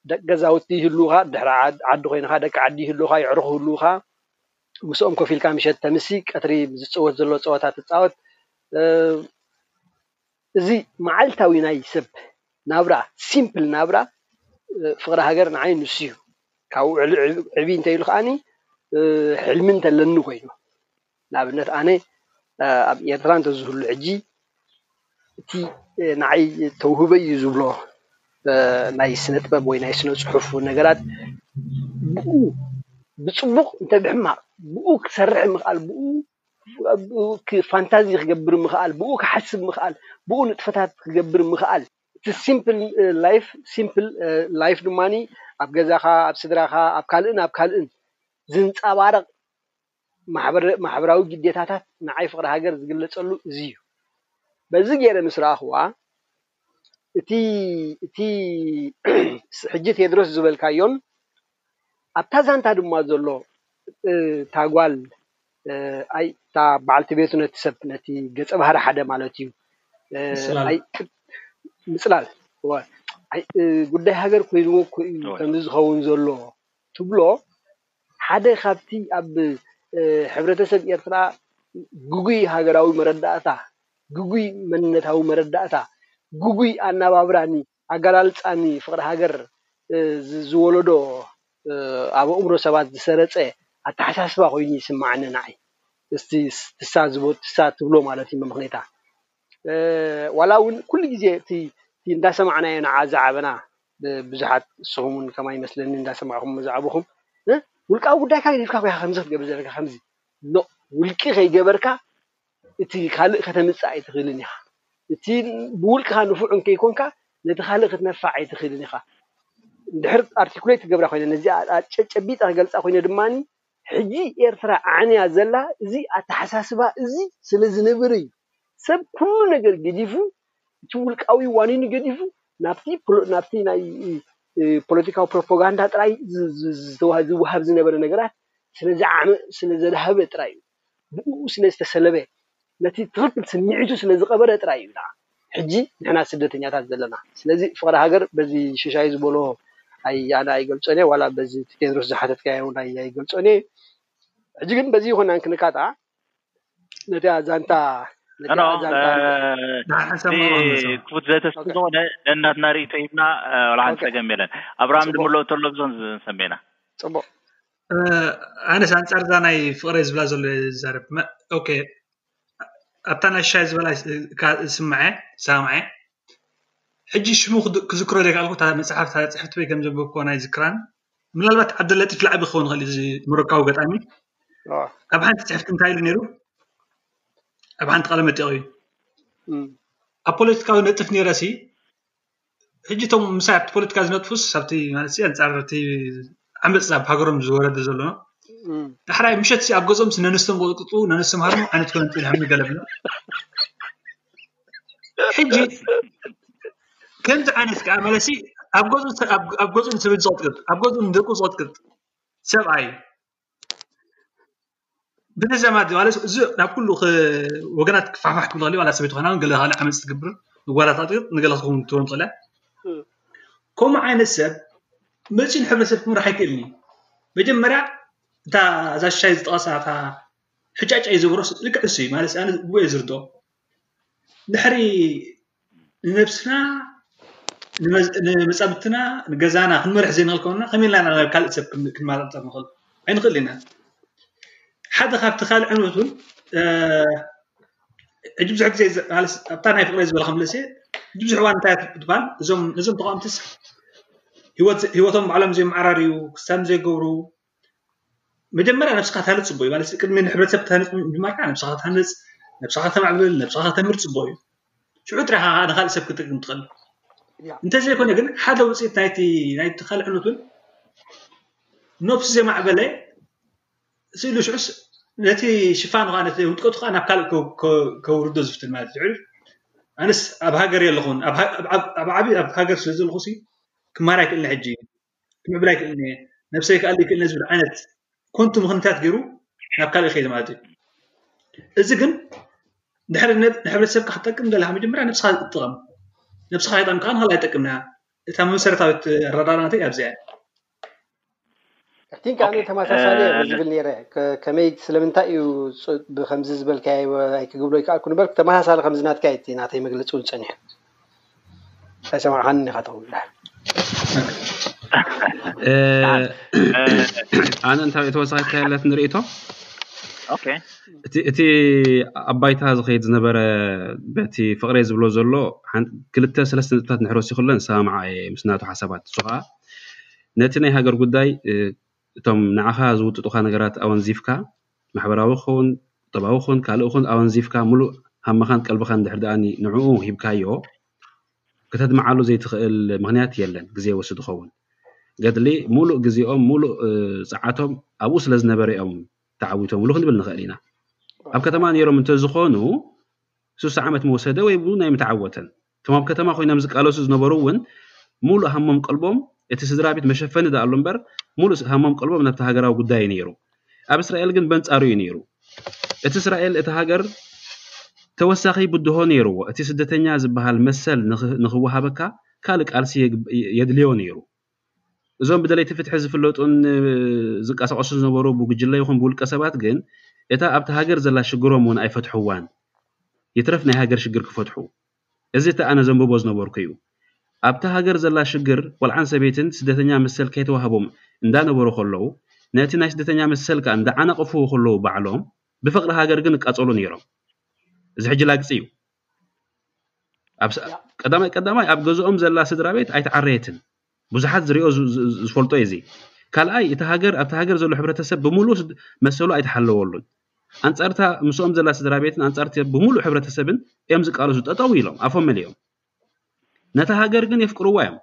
ደቂ ገዛውቲ ይህልውካ ድሕሪ ዓዲ ኮይንካ ደቂ ዓዲ ይህልውካ የዕሩክ ይህልውካ ምስኦም ኮፍ ኢልካ ምሸት ተምሲ ቀትሪ ዝጽወት ዘሎ ጸወታ ትጻወት። እዚ መዓልታዊ ናይ ሰብ ናብራ ሲምፕል ናብራ ፍቅሪ ሃገር ንዓይ ንሱ እዩ ካብ ውዕሊ ዕብይ እንተይሉ ከኣ ሕልሚ እንተለኒ ኮይኑ ንኣብነት ኣነ ኣብ ኤርትራ እንተዝህሉ ሕጂ እቲ ንዓይ ተውህበ እዩ ዝብሎ ናይ ስነጥበብ ወይ ናይ ስነጽሑፍ ነገራት ብኡ ብጽቡቅ እንተ ብሕማቅ ብኡ ክሰርሕ ምክኣል ብኡ ፋንታዚ ክገብር ምኽኣል፣ ብኡ ክሓስብ ምኽኣል፣ ብኡ ንጥፈታት ክገብር ምኽኣል፣ እቲ ሲምፕል ላይፍ፣ simple life፣ ድማ ኣብ ገዛኻ፣ ኣብ ስድራኻ፣ ኣብ ካልእን ኣብ ካልእን ዝንፀባረቕ ማሕበራዊ ግዴታታት ንዓይ ፍቕሪ ሃገር ዝግለፀሉ እዚ እዩ። በዚ ገይረ ምስ ረኣኽዋ እቲ እቲ ሕጂ ቴድሮስ ዝበልካዮን ኣብታ ዛንታ ድማ ዘሎ እታ ጓል ኣይ እታ በዓልቲ ቤቱ ነቲ ሰብ ነቲ ገፀ ባህሪ ሓደ ማለት እዩ ምፅላል ኣይ ምፅላል እወ ኣይ ጉዳይ ሃገር ኮይንዎ እኮ እዩ እወ ከምዚ ዝኸውን ዘሎ ትብሎ ሓደ ካብቲ ኣብ ሕብረተሰብ ኤርትራ ግጉይ ሃገራዊ መረዳእታ፣ ግጉይ መንነታዊ መረዳእታ፣ ግጉይ ኣነባብራን ኣገላልጻኒ ፍቕሪ ሃገር ዝወለዶ ኣብ ኣእምሮ ሰባት ዝሰረጸ ኣተሓሳስባ ኮይኑ ይስመዓኒ ንዓይ እስቲ ትሳ ትሳ ትብሎ ማለት እዩ መምኽኔታ ዋላ ውን ኩሉ ግዜ እቲ እቲ እንዳሰማዕናዮ ንዓ ዝዓበና ብዙሓት ንስኹም ውን ከማይ ይመስለኒ እንዳሰማዕኩሞ ዝዓበኹም ውልቃዊ ጉዳይካ ገዲፍካ ኪኻ ከምዚ ክትገብር ዘለካ ከምዚ ኖእ ውልቂ ከይገበርካ እቲ ካልእ ከተምጽእ ኣይትኽእልን ኢኻ። እቲ ብውልቅኻ ንፉዕ እንከይኮንካ ነቲ ካልእ ክትነፍዕ ኣይትኽእልን ኢኻ። እንድሕር ኣርቲኩሌት ክገብራ ኮይነ ነዚኣ ጨቢጠ ክገልጻ ኮይነ ድማኒ ሕጂ ኤርትራ ዓንያ ዘላ እዚ ኣተሓሳስባ እዚ ስለ ዝነብር እዩ። ሰብ ኩሉ ነገር ገዲፉ እቲ ውልቃዊ ዋኒኑ ገዲፉ ናብቲ ናብቲ ናይ ፖለቲካዊ ፕሮፖጋንዳ ጥራይ ዝወሃብ ዝነበረ ነገራት ስለ ዝዓመ ስለ ዘድሃበ ጥራይ እዩ። ብእኡ ስለ ዝተሰለበ ነቲ ትኽክል ስምዒቱ ስለ ዝቀበረ ጥራይ እዩ ደኣ ሕጂ ንሕና ስደተኛታት ዘለና ስለዚ ፍቅሪ ሃገር በዚ ሽሻይ ዝበሎ ኣይ ኣነ ኣይገልጾን እየ ዋላ በዚ እቲ ቴድሮስ ዝሓተትካዮ ውን ኣይ ኣይገልጾን እየ ሕጂ ግን በዚ ይኹን ኣንክንካታ ነቲኣ ዛንታ ነቲኣ ዛንታ ክፉት ዘተ ስለዝኾነ ነናትና ርእቶ ሂብና ዋላ ሓንቲ ጸገም የለን ኣብርሃም ድምልኦ ተሎ ብዞን ሰሜና ጽቡቅ ኣነስ ኣንጻር እዛ ናይ ፍቅረይ ዝብላ ዘሎ ዝዛረብ ኦኬ ኣብታ ናይ ሻይ ዝበላ ስምዐ ሰማዐ ሕጂ ሽሙ ክዝክሮ ዘይከኣልኩ እታ መጽሓፍ እታ ጽሕፍቲ ወይ ከም ዘንበብኩ ናይ ዝክራን ምናልባት ዓብደለጢፍ ላዕቢ ክኸውን ይኽእል እዚ ሞሮካዊ ገጣሚ ኣብ ሓንቲ ጽሕፍቲ እንታይ ኢሉ ነይሩ ኣብ ሓንቲ ቃለ መጠይቕ እዩ ኣብ ፖለቲካዊ ነጥፍ ነይረሲ ሕጂ እቶም ምሳይ ኣብቲ ፖለቲካ ዝነጥፉስ ኣብቲ ማለት ኣንጻር እቲ ዓመፅ ኣብ ሃገሮም ዝወረደ ዘሎ ዳሕራይ ምሸት ኣብ ገዝኦም ነንስቶም ቅጥቅጡ ነንስቶም ሃርሙ ዓይነት ኮነ ፅንሖም ገለ ብሎ ሕጂ ከምዚ ዓይነት ከዓ መለሲ ኣብ ገዙ ኣብ ገዙ ንሰበይቱ ዝቕጥቅጥ ኣብ ገዙ ንደቁ ዝቕጥቅጥ ሰብኣይ ብተዛማዲ ማለት እዚ ናብ ኩሉ ወገናት ክፋሕፋሕ ክብል ከሎ ዋላ ሰበይቲ ኮይና እውን ገለ ካልእ ዓመፅ ትገብር ንጓላታት እውን ንገለ ክትከውን ትኸውን ትኽእል እያ ከምኡ ዓይነት ሰብ መፅኡ ንሕብረተሰብ ክመርሕ ኣይክእልን እዩ መጀመርያ እታ እዛ ሽሻይ ዝጠቐሳ እታ ሕጫጫ እዩ ዝበሮስ ልክዕ እሱ እዩ ማለት ኣነ ብኡ እየ ዝርድኦ ድሕሪ ንነብስና ንመጻብትና ንገዛና ክንመርሕ ዘይንኽእል ከለና ከመይ ኢልና ናብ ካልእ ሰብ ክንመራጸር ንኽእል ኣይንኽእል ኢና ሓደ ካብቲ ካልእ ዕንወት እውን ሕጂ ብዙሕ ግዜ ኣብታ ናይ ፍቅሪ ዝበልካ መለሰ ሕጂ ብዙሕ እዋን እንታይ ትበሃል እዞም ነዞም ተቃወምትስ ሂወቶም ባዕሎም ዘየመዓራርዩ ክስታን ዘይገብሩ መጀመርያ ነብስኻ ታንፅ ፅቡቅ እዩ ማለት ቅድሚ ንሕብረተሰብ ታንፅ ምጅማርካ ነብስኻ ታንፅ ነብስኻ ተማዕብል ነብስኻ ተምህር ፅቡቅ እዩ ሽዑ ጥራሕ ኢኻ ንኻልእ ሰብ ክትጠቅም ትኽእል እንተዘይኮነ ግን ሓደ ውፅኢት ናይቲ ናይ ተኻልዕነት እውን ነብሱ ዘማዕበለ ስእሉ ሽዑስ ነቲ ሽፋን ኸዓ ነቲ ውጥቀቱ ኸዓ ናብ ካልእ ከውርዶ ዝፍትን ማለት እዩ ኣነስ ኣብ ሃገር የለኹን ኣብ ዓብዪ ኣብ ሃገር ስለ ዘለኹ ሲ ክመሃር ኣይክእልን ሕጂ ክምዕብል ኣይክእልን እየ ነብሰይ ክኣሊ ይክእል ዝብል ዓይነት ኮንቱ ምክንታት ገይሩ ናብ ካልእ ይኸይድ ማለት እዩ እዚ ግን ድሕሪ ንሕብረተሰብካ ክትጠቅም ደለካ መጀመርያ ነብስካ ትጠቐም ነብስካ ይጠምካ ንካልእ ኣይጠቅምና እታ መሰረታዊት ኣረዳዳናተይ ኣብዚኣ ቲንክ ኣነ ተመሳሳሊ ዝብል ነረ ከመይ ስለምንታይ እዩ ብከምዚ ዝበልካዮ ኣይክግብሮ ይከኣልኩ ንበር ተመሳሳሊ ከምዚ ናትካ እቲ ናተይ መግለፂ እውን ፀኒሑ ኣይሰማዕካንን ኢኻ ተቕብላ ኣነ እንታይ ተወሳኺ ያለትን ርእቶ እቲ ኣብ ባይታ ዝኸይድ ዝነበረ በቲ ፍቕሬ ዝብሎ ዘሎ ክልተ ሰለስተ ነጥብታት ንሕሮ ሲክሎ ንሰማምዓ እየ ምስ ናቱ ሓሳባት ንሱ ከዓ ነቲ ናይ ሃገር ጉዳይ እቶም ንዓኻ ዝውጥጡኻ ነገራት ኣወንዚፍካ ማሕበራዊ ክኹን ቁጠባዊ ክኹን ካልእ ክኹን ኣወንዚፍካ ምሉእ ሃምኻን ቀልብኻን ድሕሪ ድኣ ንዕኡ ሂብካዮ ከተድምዓሉ ዘይትኽእል ምክንያት የለን ግዜ ወስድ ዝኸውን ገድሊ ሙሉእ ግዜኦም ሙሉእ ጸዓቶም ኣብኡ ስለ ዝነበረ እዮም ተዓዊቶምሉ ክንብል ንኽእል ኢና ኣብ ከተማ ነይሮም እንተዝኾኑ ስሳ ዓመት መወሰደ ወይ ብ ናይ ምተዓወተን እቶም ኣብ ከተማ ኮይኖም ዝቃለሱ ዝነበሩ እውን ሙሉእ ሃሞም ቀልቦም እቲ ስድራቤት መሸፈኒ ዝኣሉ እምበር ሙሉእ ሃሞም ቀልቦም ናብቲ ሃገራዊ ጉዳይ እዩ ነይሩ። ኣብ እስራኤል ግን በንጻሩ እዩ ነይሩ። እቲ እስራኤል እቲ ሃገር ተወሳኺ ብድሆ ነይርዎ እቲ ስደተኛ ዝበሃል መሰል ንክወሃበካ ካልእ ቃልሲ የድልዮ ነይሩ። እዞም ብደለይቲ ፍትሒ ዝፍለጡን ዝንቀሳቐሱን ዝነበሩ ብጉጅለ ይኹን ብውልቀ ሰባት ግን እታ ኣብታ ሃገር ዘላ ሽግሮም እውን ኣይፈትሑዋን ይትረፍ ናይ ሃገር ሽግር ክፈትሑ። እዚ እቲ ኣነ ዘንብቦ ዝነበርኩ እዩ። ኣብታ ሃገር ዘላ ሽግር ቆልዓን ሰበይትን ስደተኛ መሰል ከይተዋህቦም እንዳነበሩ ከለዉ ነቲ ናይ ስደተኛ መሰል ከኣ እንዳዓናቐፍዎ ከለዉ ባዕሎም ብፍቕሪ ሃገር ግን እቃጸሉ ነይሮም። እዚ ሕጂ ላግጺ እዩ። ቀዳማይ ቀዳማይ ኣብ ገዝኦም ዘላ ስድራ ቤት ኣይተዓረየትን ብዙሓት ዝሪኦ ዝፈልጦ እዩ እዚ ካልኣይ እቲ ሃገር ኣብቲ ሃገር ዘሎ ሕብረተሰብ ብምሉእ መሰሉ ኣይተሓለወሉን ኣንጻርታ ምስኦም ዘላ ስድራ ቤትን ኣንጻርቲ ብምሉእ ሕብረተሰብን እዮም ዝቃለሱ ጠጠው ኢሎም ኣፎም መሊኦም ነታ ሃገር ግን የፍቅርዋ እዮም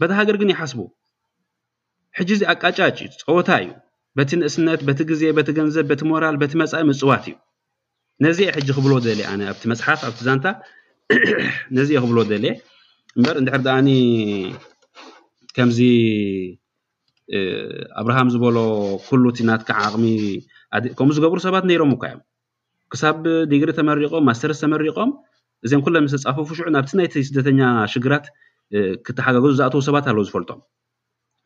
በታ ሃገር ግን ይሓስቡ ሕጂ እዚ ኣቃጫጭ ጸወታ እዩ በቲ ንእስነት በቲ ግዜ በቲ ገንዘብ በቲ ሞራል በቲ መጻኢ ምጽዋት እዩ ነዚ እየ ሕጂ ክብሎ ደልየ ኣነ ኣብቲ መጽሓፍ ኣብቲ ዛንታ ነዚ እየ ክብሎ ደልየ እምበር እንድሕር ደኣኒ ከምዚ ኣብርሃም ዝበሎ ኩሉ እቲ ናትካ ዓቕሚ ከምኡ ዝገብሩ ሰባት ነይሮም እኳ እዮም ክሳብ ዲግሪ ተመሪቖም ማስተርስ ተመሪቖም እዚም ኩሎም ምስ ተጻፈፉ ሽዑ ናብቲ ናይቲ ስደተኛ ሽግራት ክተሓጋገዙ ዝኣተዉ ሰባት ኣለዉ ዝፈልጦም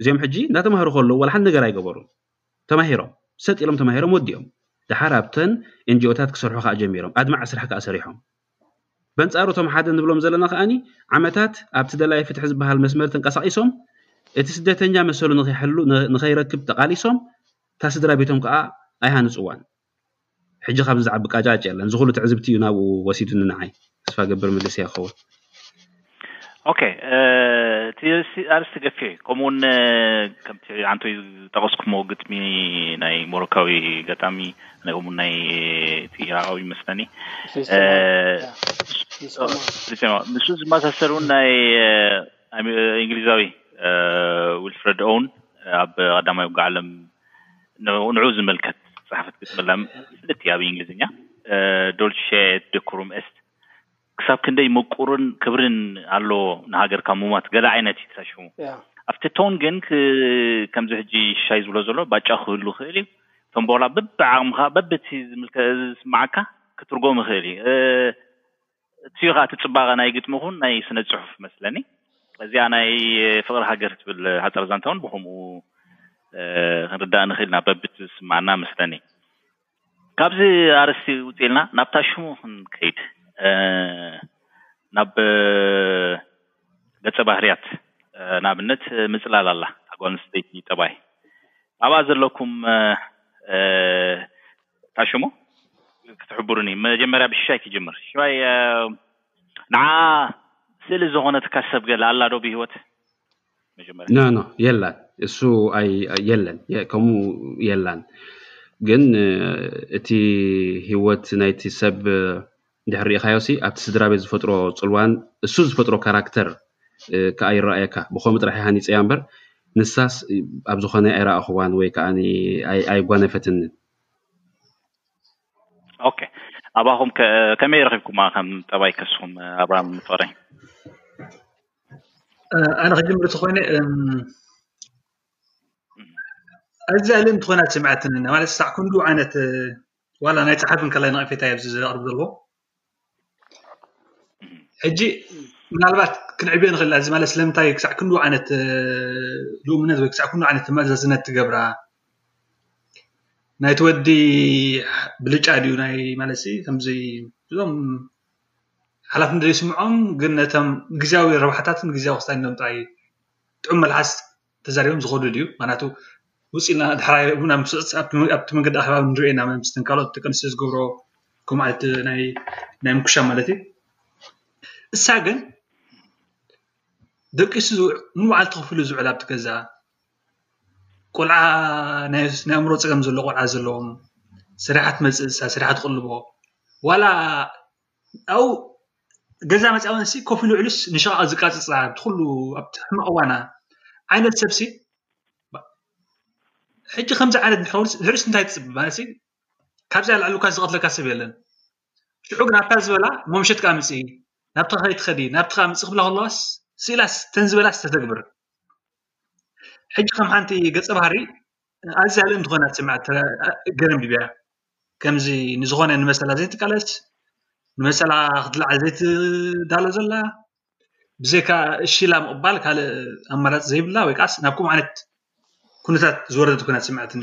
እዚኦም ሕጂ እናተማሃሩ ከለዉ ዋላ ሓንቲ ነገር ኣይገበሩን ተማሂሮም ሰጥ ኢሎም ተማሂሮም ወዲኦም ደሓር ኣብተን ኤንጅኦታት ክሰርሑ ከኣ ጀሚሮም ኣድማዒ ስራሕ ከኣ ሰሪሖም በንጻሩ እቶም ሓደ ንብሎም ዘለና ከኣ ዓመታት ኣብቲ ደላይ ፍትሒ ዝበሃል መስመር ተንቀሳቒሶም እቲ ስደተኛ መሰሉ ንኸይሕሉ ንኸይረክብ ተቓሊሶም እታ ስድራ ቤቶም ከኣ ኣይሃንጽዋን ሕጂ ካብዚ ዝዓቢ ቃጫጭ የለን እዚ ኩሉ ትዕዝብቲ እዩ ናብኡ ወሲዱኒ ንዓይ ተስፋ ገብር ምልስያ ክኸውን። ኦኬ እቲ ኣርእስቲ ኣርእስቲ ገፊሕ እዩ ከምኡ ውን ከምቲ ኣንቶይ ዝጠቐስኩሞ ግጥሚ ናይ ሞሮካዊ ገጣሚ ናይ ኡሙን ናይ እቲ ኢራቓዊ ይመስለኒ ንሱ ዝመሳሰል ውን ናይ እንግሊዛዊ ዊልፍረድ ኦውን ኣብ ቀዳማይ ውግእ ዓለም ንዕኡ ንዕኡ ዝምልከት ዝጸሓፈት ግጥሚ ኣላ፣ ፍልጥቲ እያ ብ እንግሊዝኛ፣ ዶልቼ ኤት ደኮሩም ኤስት፣ ክሳብ ክንደይ ምቁርን ክብርን ኣሎዎ ንሃገርካ ምሟት፣ ገለ ዓይነት እዩ ተሽሙ። ኣብቲ ቶን ግን ከምዚ ሕጂ ሽሻይ ዝብሎ ዘሎ ባጫ ክህሉ ይኽእል እዩ። ቶምቦላ በብዓቕምኻ በብቲ ዝስምዓካ ክትርጎም ይኽእል እዩ። እትዩ ከኣ እቲ ጽባቐ ናይ ግጥሚ ኹን ናይ ስነ ጽሑፍ መስለኒ እዚኣ ናይ ፍቕሪ ሃገር ትብል ሃጸር ዛንታ ውን ብኸምኡ ክንርዳእ ንኽእል ኢና በብቲ ዝስምዓና መስለኒ ካብዚ ኣርእስቲ ውፅልና ናብታ ሽሙ ክንከይድ ናብ ገጸ ባህርያት ንኣብነት ምፅላል ኣላ ኣጓል ኣንስተይቲ ጠባይ ኣብኣ ዘለኩም እንታይ ሽሙ ክትሕብሩኒ መጀመርያ ብሽሻይ ክጅምር ሽሻይ ንዓ ስእሊ ዝኾነትካ ሰብ ገለ ኣላ ዶ ብሂወት መጀመርያ ኖ ኖ የላን እሱ ኣይ የለን የ- ከምኡ የላን ግን እ፣ እቲ ህይወት ናይቲ ሰብ እ፣ እንድሕር ርኢኻዮሲ ኣብቲ ስድራቤት ዝፈጥሮ ጽልዋን እሱ ዝፈጥሮ ካራክተር ክኣ ይረኣየካ ብኸምኡ ጥራሕ እየ ሃኒጸያ እምበር ንሳስ ኣብ ዝኾነ ኣይረኣኹዋን ወይ ክኣ ኣይጓነፈትንን። ኦኬ ኣባኹም ከ ከመይ ረኺብኩማ ከም ጠባይ ከስኹም ኣብራም ንፍቕረኝ? ኣነ ክጅምር ተኾይነ ኣዛሊ እንትኾና ስምዓትኒ ማለት ሳዕ ክንዱ ዓይነት ዋላ ናይ ፀሓፊ እንከላይ ነቐፌታ እየ ኣብዚ ዘቕርብ ዘለዎ ሕጂ ምናልባት ክንዕብዮ ንኽእል እዚ ማለት ስለምንታይ ክሳዕ ክንዱ ዓይነት ልኡምነት ወይ ክሳዕ ክንዱ ዓይነት ተመዛዝነት ትገብራ ናይቲ ወዲ ብልጫ ድዩ ናይ ማለት ከምዚ እዞም ሓላፍነት ዘይስምዖም ግን ነቶም ግዜያዊ ረብሓታትን ግዜያዊ ክስታይኖም ጥራይ ጥዑም መልሓስ ተዛሪቦም ዝኸዱ ድዩ ምክንያቱ ውፅእ ኢልና ዳሕራይ እውን ኣብቲ መንገዲ ኣኼባ ንሪኦ ኢና ምስተን ካልኦት ደቂ ኣንስትዮ ዝገብርኦ ከምኡ ዓይነት ናይ ናይ ምኩሻም ማለት እዩ እሳ ግን ደቂሱ ንባዕሉ ተኸፍሉ ዝውዕል ኣብቲ ገዛ ቆልዓ ናይ ኣእምሮ ፀገም ዘለዎ ቆልዓ ዘለዎም ስራሓት መፅእ እሳ ስራሓት ትቕልቦ ዋላ ኣብኡ ገዛ መፃወን ሲ ኮፍ ኢሉ ዕሉስ ንሸቓቕ ዝቃፅፃ ትኩሉ ኣብቲ ሕማቕ እዋና ዓይነት ሰብ ሲ ሕጂ ከምዚ ዓይነት ንሕውርስ ንሕርስ እንታይ ትፅብ ማለት ሲ ካብዚ ኣላዕልካ ዝቐትለካ ሰብ የለን ሽዑ ግን ኣብታ ዝበላ መምሸት ከዓ ምፅኢ ናብቲ ከይትኸዲ ናብቲ ከዓ ምፅእ ክብላ ከለዋስ ስኢላስ ተን ዝበላስ ተተግብር ሕጂ ከም ሓንቲ ገፀ ባህሪ ኣዝያ ልእምቲ ኮይና ትስምዓ ገርም ድዩ በያ ከምዚ ንዝኾነ ንመሰላ ዘይትቃለስ ንመሰላ ክትለዓል ዘይትዳሎ ዘላ ብዘይካ እሺ ኢላ ምቕባል ካልእ ኣማራፂ ዘይብላ ወይ ከዓስ ናብ ከምኡ ዓይነት ኩነታት ዝወረደት ኮይና ትስምዓትኒ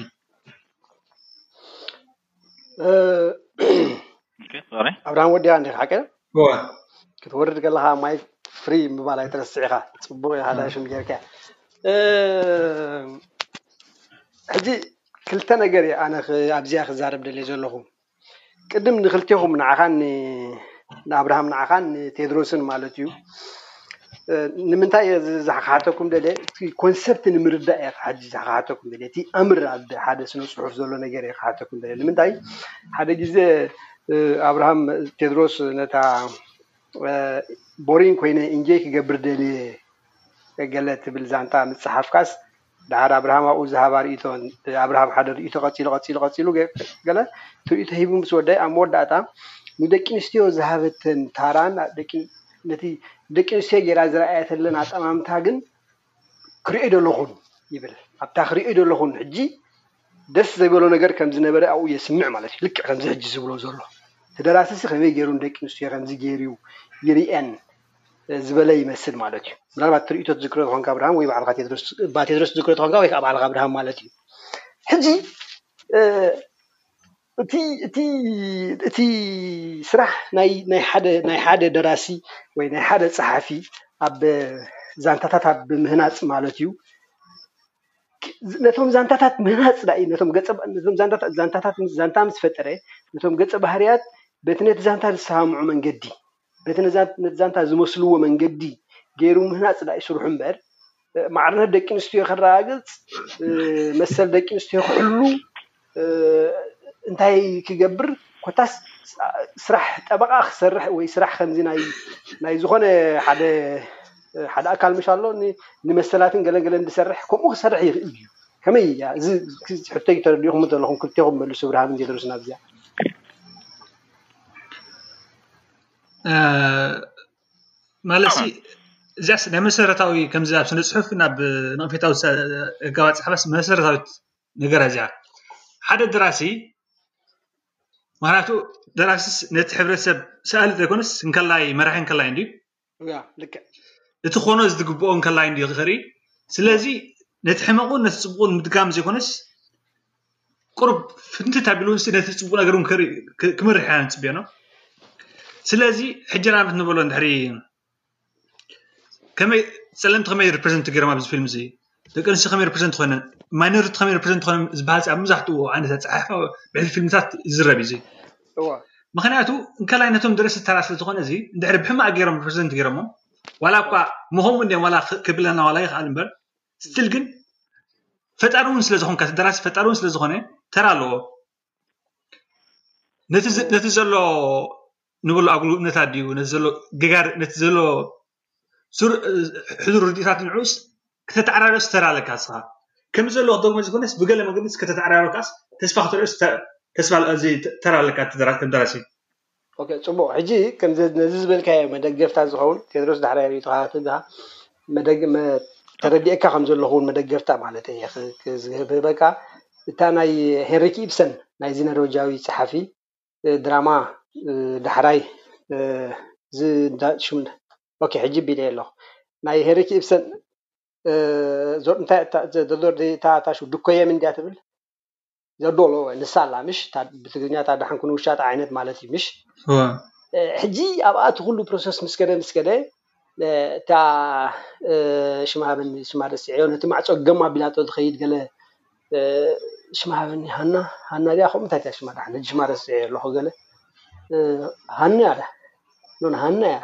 ኣብርሃም ወዲያ እንዲኻ ሓቀ ክትወርድ ከለኻ ማይ ፍሪ ምባል ኣይትረስዕ ኢኻ ፅቡቅ ኢኻ ዳሽም ጌርካያ ሕጂ ክልተ ነገር እየ ኣነ ኣብዚኣ ክዛረብ ደልየ ዘለኹ ቅድም ንክልቴኹም ንዓኻን ንኣብርሃም ንዓኻን ንቴድሮስን ማለት እዩ ንምንታይ እየ እዚ ክሓተኩም ደልየ እቲ ኮንሰፕት ንምርዳእ እየ ሕጂ እዚ ክሓተኩም ደልየ እቲ ኣምር ኣብ ሓደ ስነ ፅሑፍ ዘሎ ነገር እየ ክሓተኩም ደልየ ንምንታይ ሓደ ግዜ ኣብርሃም ቴድሮስ ነታ ቦሪንግ ኮይነ ኢንጆይ ክገብር ደልየ ገለ ትብል ዛንታ ምስ ፀሓፍካስ ደሓር ኣብርሃም ኣብኡ ዝሃባ ርእይቶ ኣብርሃም ሓደ ርእይቶ ቀጺሉ ቀጺሉ ቀጺሉ ገለ ትርእይቶ ሂቡ ምስ ወደይ ኣብ መወዳእታ ንደቂንስትዮ ዝሃበተን ታራን ደቂ ነቲ ደቂንስትዮ ጌራ ዝረኣየተለን ኣጠማምታ ግን ክርእዮ ደለኹን ይብል ኣብታ ክርእዮ ደለኹን ሕጂ ደስ ዘይበሎ ነገር ከም ዝነበረ ኣብኡ የስምዕ ማለት እዩ ልክዕ ከምዚ ሕጂ ዝብሎ ዘሎ እቲ ደራሲሲ ከመይ ጌሩ ንደቂ ኣንስትዮ ከምዚ ጌሩ ይሪኤን ዝበለ ይመስል ማለት እዩ ምናልባት እቲ ሪኢቶ ትዝክሮ ተኾንካ ኣብርሃም ወይ ባዕልኻ ቴድሮስ እባ ቴድሮስ ትዝክሮ ተኾንካ ወይ ከኣ ባዕልኻ ኣብርሃም ማለት እዩ ሕጂ እቲ እቲ እቲ ስራሕ ናይ ናይ ሓደ ናይ ሓደ ደራሲ ወይ ናይ ሓደ ጸሓፊ ኣብ ዛንታታት ኣብ ምህናጽ ማለት እዩ ነቶም ዛንታታት ምህናፅ ጥራይ እዩ ነቶም ገፀ ነቶም ዛንታታት ዛንታታት ምስ ዛንታ ምስ ፈጠረ ነቶም ገፀ ባህርያት በቲ ነቲ ዛንታ ዝሰማምዖ መንገዲ በቲ ነዛ ነቲ ዛንታ ዝመስልዎ መንገዲ ገይሩ ምህናፅ ጥራይ እዩ ስርሑ እምበር ማዕርነት ደቂ ኣንስትዮ ከረጋግፅ መሰል ደቂ ኣንስትዮ ክሕሉ እንታይ ክገብር ኮታስ ስራሕ ጠበቓ ክሰርሕ ወይ ስራሕ ከምዚ ናይ ናይ ዝኾነ ሓደ ሓደ ኣካል ምሽ ኣሎ ንመሰላትን ገለን ገለን ዝሰርሕ ከምኡ ክሰርሕ ይኽእል እዩ ከመይ እያ እዚ ሕቶይ ተረዲእኹም ዘለኹም ክልቴኹም መልሱ ብርሃንን ቴድሮስን ኣብዚኣ ማለት እዚኣስ ናይ መሰረታዊ ከምዚ ኣብ ስነ ፅሑፍ ናብ ነቕፌታዊ ህጋዊ ኣፀሓሕፋስ መሰረታዊት ነገራ እዚኣ ሓደ ደራሲ ምክንያቱ ደራሲ ነቲ ሕብረተሰብ ሰኣሊ ዘይኮነስ እንከላይ መራሒ እንከላይ እንድዩ እቲ ክኾኖ ዝግብኦ እንከላይ እንድዩ ክኸሪ ስለዚ ነቲ ሕመቑን ነቲ ፅቡቑን ምድጋም ዘይኮነስ ቁርብ ፍንትት ኣቢሉ ንስ ነቲ ፅቡቕ ነገር ክመርሕ ኢና ንፅበዮ ነው ስለዚ ሕጂ ንኣብነት ንበሎ ድሕሪ ከመይ ፀለምቲ ከመይ ሪፕረዘንት ተገይሮም ኣብዚ ፊልም እዚ ደቂ ኣንስትዮ ከመይ ሪፕረዘንት ኮይነን ማይኖሪቲ ከመይ ሪፕረዘንት ኮይኖም ዝበሃል ኣብ መብዛሕትኡ ዓይነት ኣፀሓሕፋ ብሕቲ ፊልምታት ይዝረብ እዩ እዚ ምክንያቱ እንከላይ ነቶም ደረስቲ ተራ ስለ ዝኾነ እዚ እንድሕሪ ብሕማቅ ገይሮም ሪፕረዘንት ገይሮሞም ዋላ እኳ ምኸምኡ እንዲኦም ዋላ ክብለና ዋላ ይኽኣል እምበር ስትል ግን ፈጣሪ እውን ስለ ዝኾንካ እቲ ደራሲ ፈጣሪ እውን ስለ ዝኾነ ተራ ኣለዎ ነቲ ዘሎ ንብሎ ኣጉል እምነታት ድዩ ነቲ ዘሎ ጌጋ ነቲ ዘሎ ስሩዕ ሕዱር ርድኢታት ንዕኡስ ከተተዓራርዮስ ተራ ኣለካ ንስኻ ከምዚ ዘሎ ክትደግሞ ዘይኮነስ ብገለ መገዲ ከተተዓራርዮ ከኣ ተስፋ ከተርእዮስ ተራ ኣለካ ከም ደራሲ። ኦኬ ጽቡቅ ሕጂ ከምዚ ነዚ ዝበልካዮ መደገፍታ ዝከውን ቴድሮስ ዳሕራይ ሪኢቶ ክሃብካ መደግ መ ተረዲኤካ ከም ዘለኩ ውን መደገፍታ ማለተይ እየ ክዝህብህበካ እታ ናይ ሄንሪክ ኢብሰን ናይዚ ነርወጃዊ ጸሓፊ ድራማ ዳሕራይ እዚ እንዳ ሽም ኦኬ ሕጂ ቢለዮ ኣለኩ ናይ ሄንሪክ ኢብሰን ዞር እንታይ እታ ዘሎር እታ እታ ሽው ድኮ የምን ድያ ትብል ዘዶሎ ንሳ ኣላ ምሽ ብትግርኛ እታ ዳሓንኩኒ ውሻጣ ዓይነት ማለት እዩ ምሽ እወ ሕጂ ኣብኣ እቲ ኩሉ ፕሮሰስ ምስ ከደ ምስ ከደ እታ ሽማ ሃበኒ ሽማ ረሲዐዮ ነቲ ማዕጾ ገም ኣቢላቶ ዝኸይድ ገለ ሽማ ሃበኒ ሃና ሃና ድያ ከምኡ እንታይ እያ ሽማ ዳሓን ሕጂ ሽማ ረሲዐዮ ኣለኹ ገለ ሃና እያ ዳሓን ኖ ሃና እያ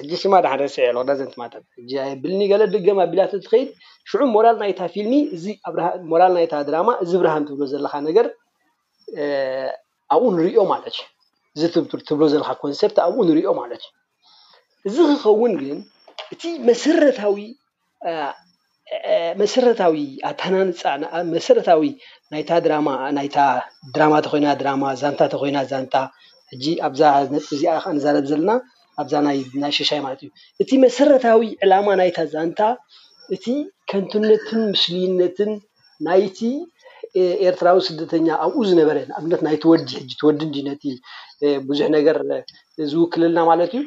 ሕጂ ስማ ድሓን ረሲዐዮ ኣለኹ እዛ ዘንቲ ማዕተብ ሕጂ ኣየብልን'ዩ ገለ ድገም ኣቢላ ተትኸይድ ሽዑ ሞራል ናይታ ፊልሚ እዚ ኣብርሃ ሞራል ናይታ ድራማ እዚ ብርሃን ትብሎ ዘለኻ ነገር ኣብኡ ንርእዮ ማለት'ዩ እዚ ትብሎ ዘለኻ ኮንሰፕት ኣብኡ ንርእዮ ማለት'ዩ እዚ ክኸውን ግን እቲ መሰረታዊ መሰረታዊ ኣተሃናንጻ መሰረታዊ ናይታ ድራማ ናይታ ድራማ ተኾይና ድራማ ዛንታ ተኾይና ዛንታ ሕጂ ኣብዛ ነጥቢ እዚኣ ከኣ ንዛረብ ዘለና ኣብዛ ናይ ናይ ሽሻይ ማለት እዩ እቲ መሰረታዊ ዕላማ ናይታ ዛንታ እቲ ከንቱነትን ምስሉይነትን ናይቲ ኤርትራዊ ስደተኛ ኣብኡ ዝነበረ ንኣብነት ናይቲ ወዲ ሕጂ እቲ ወዲ እንዲ ነቲ ብዙሕ ነገር ዝውክለልና ማለት እዩ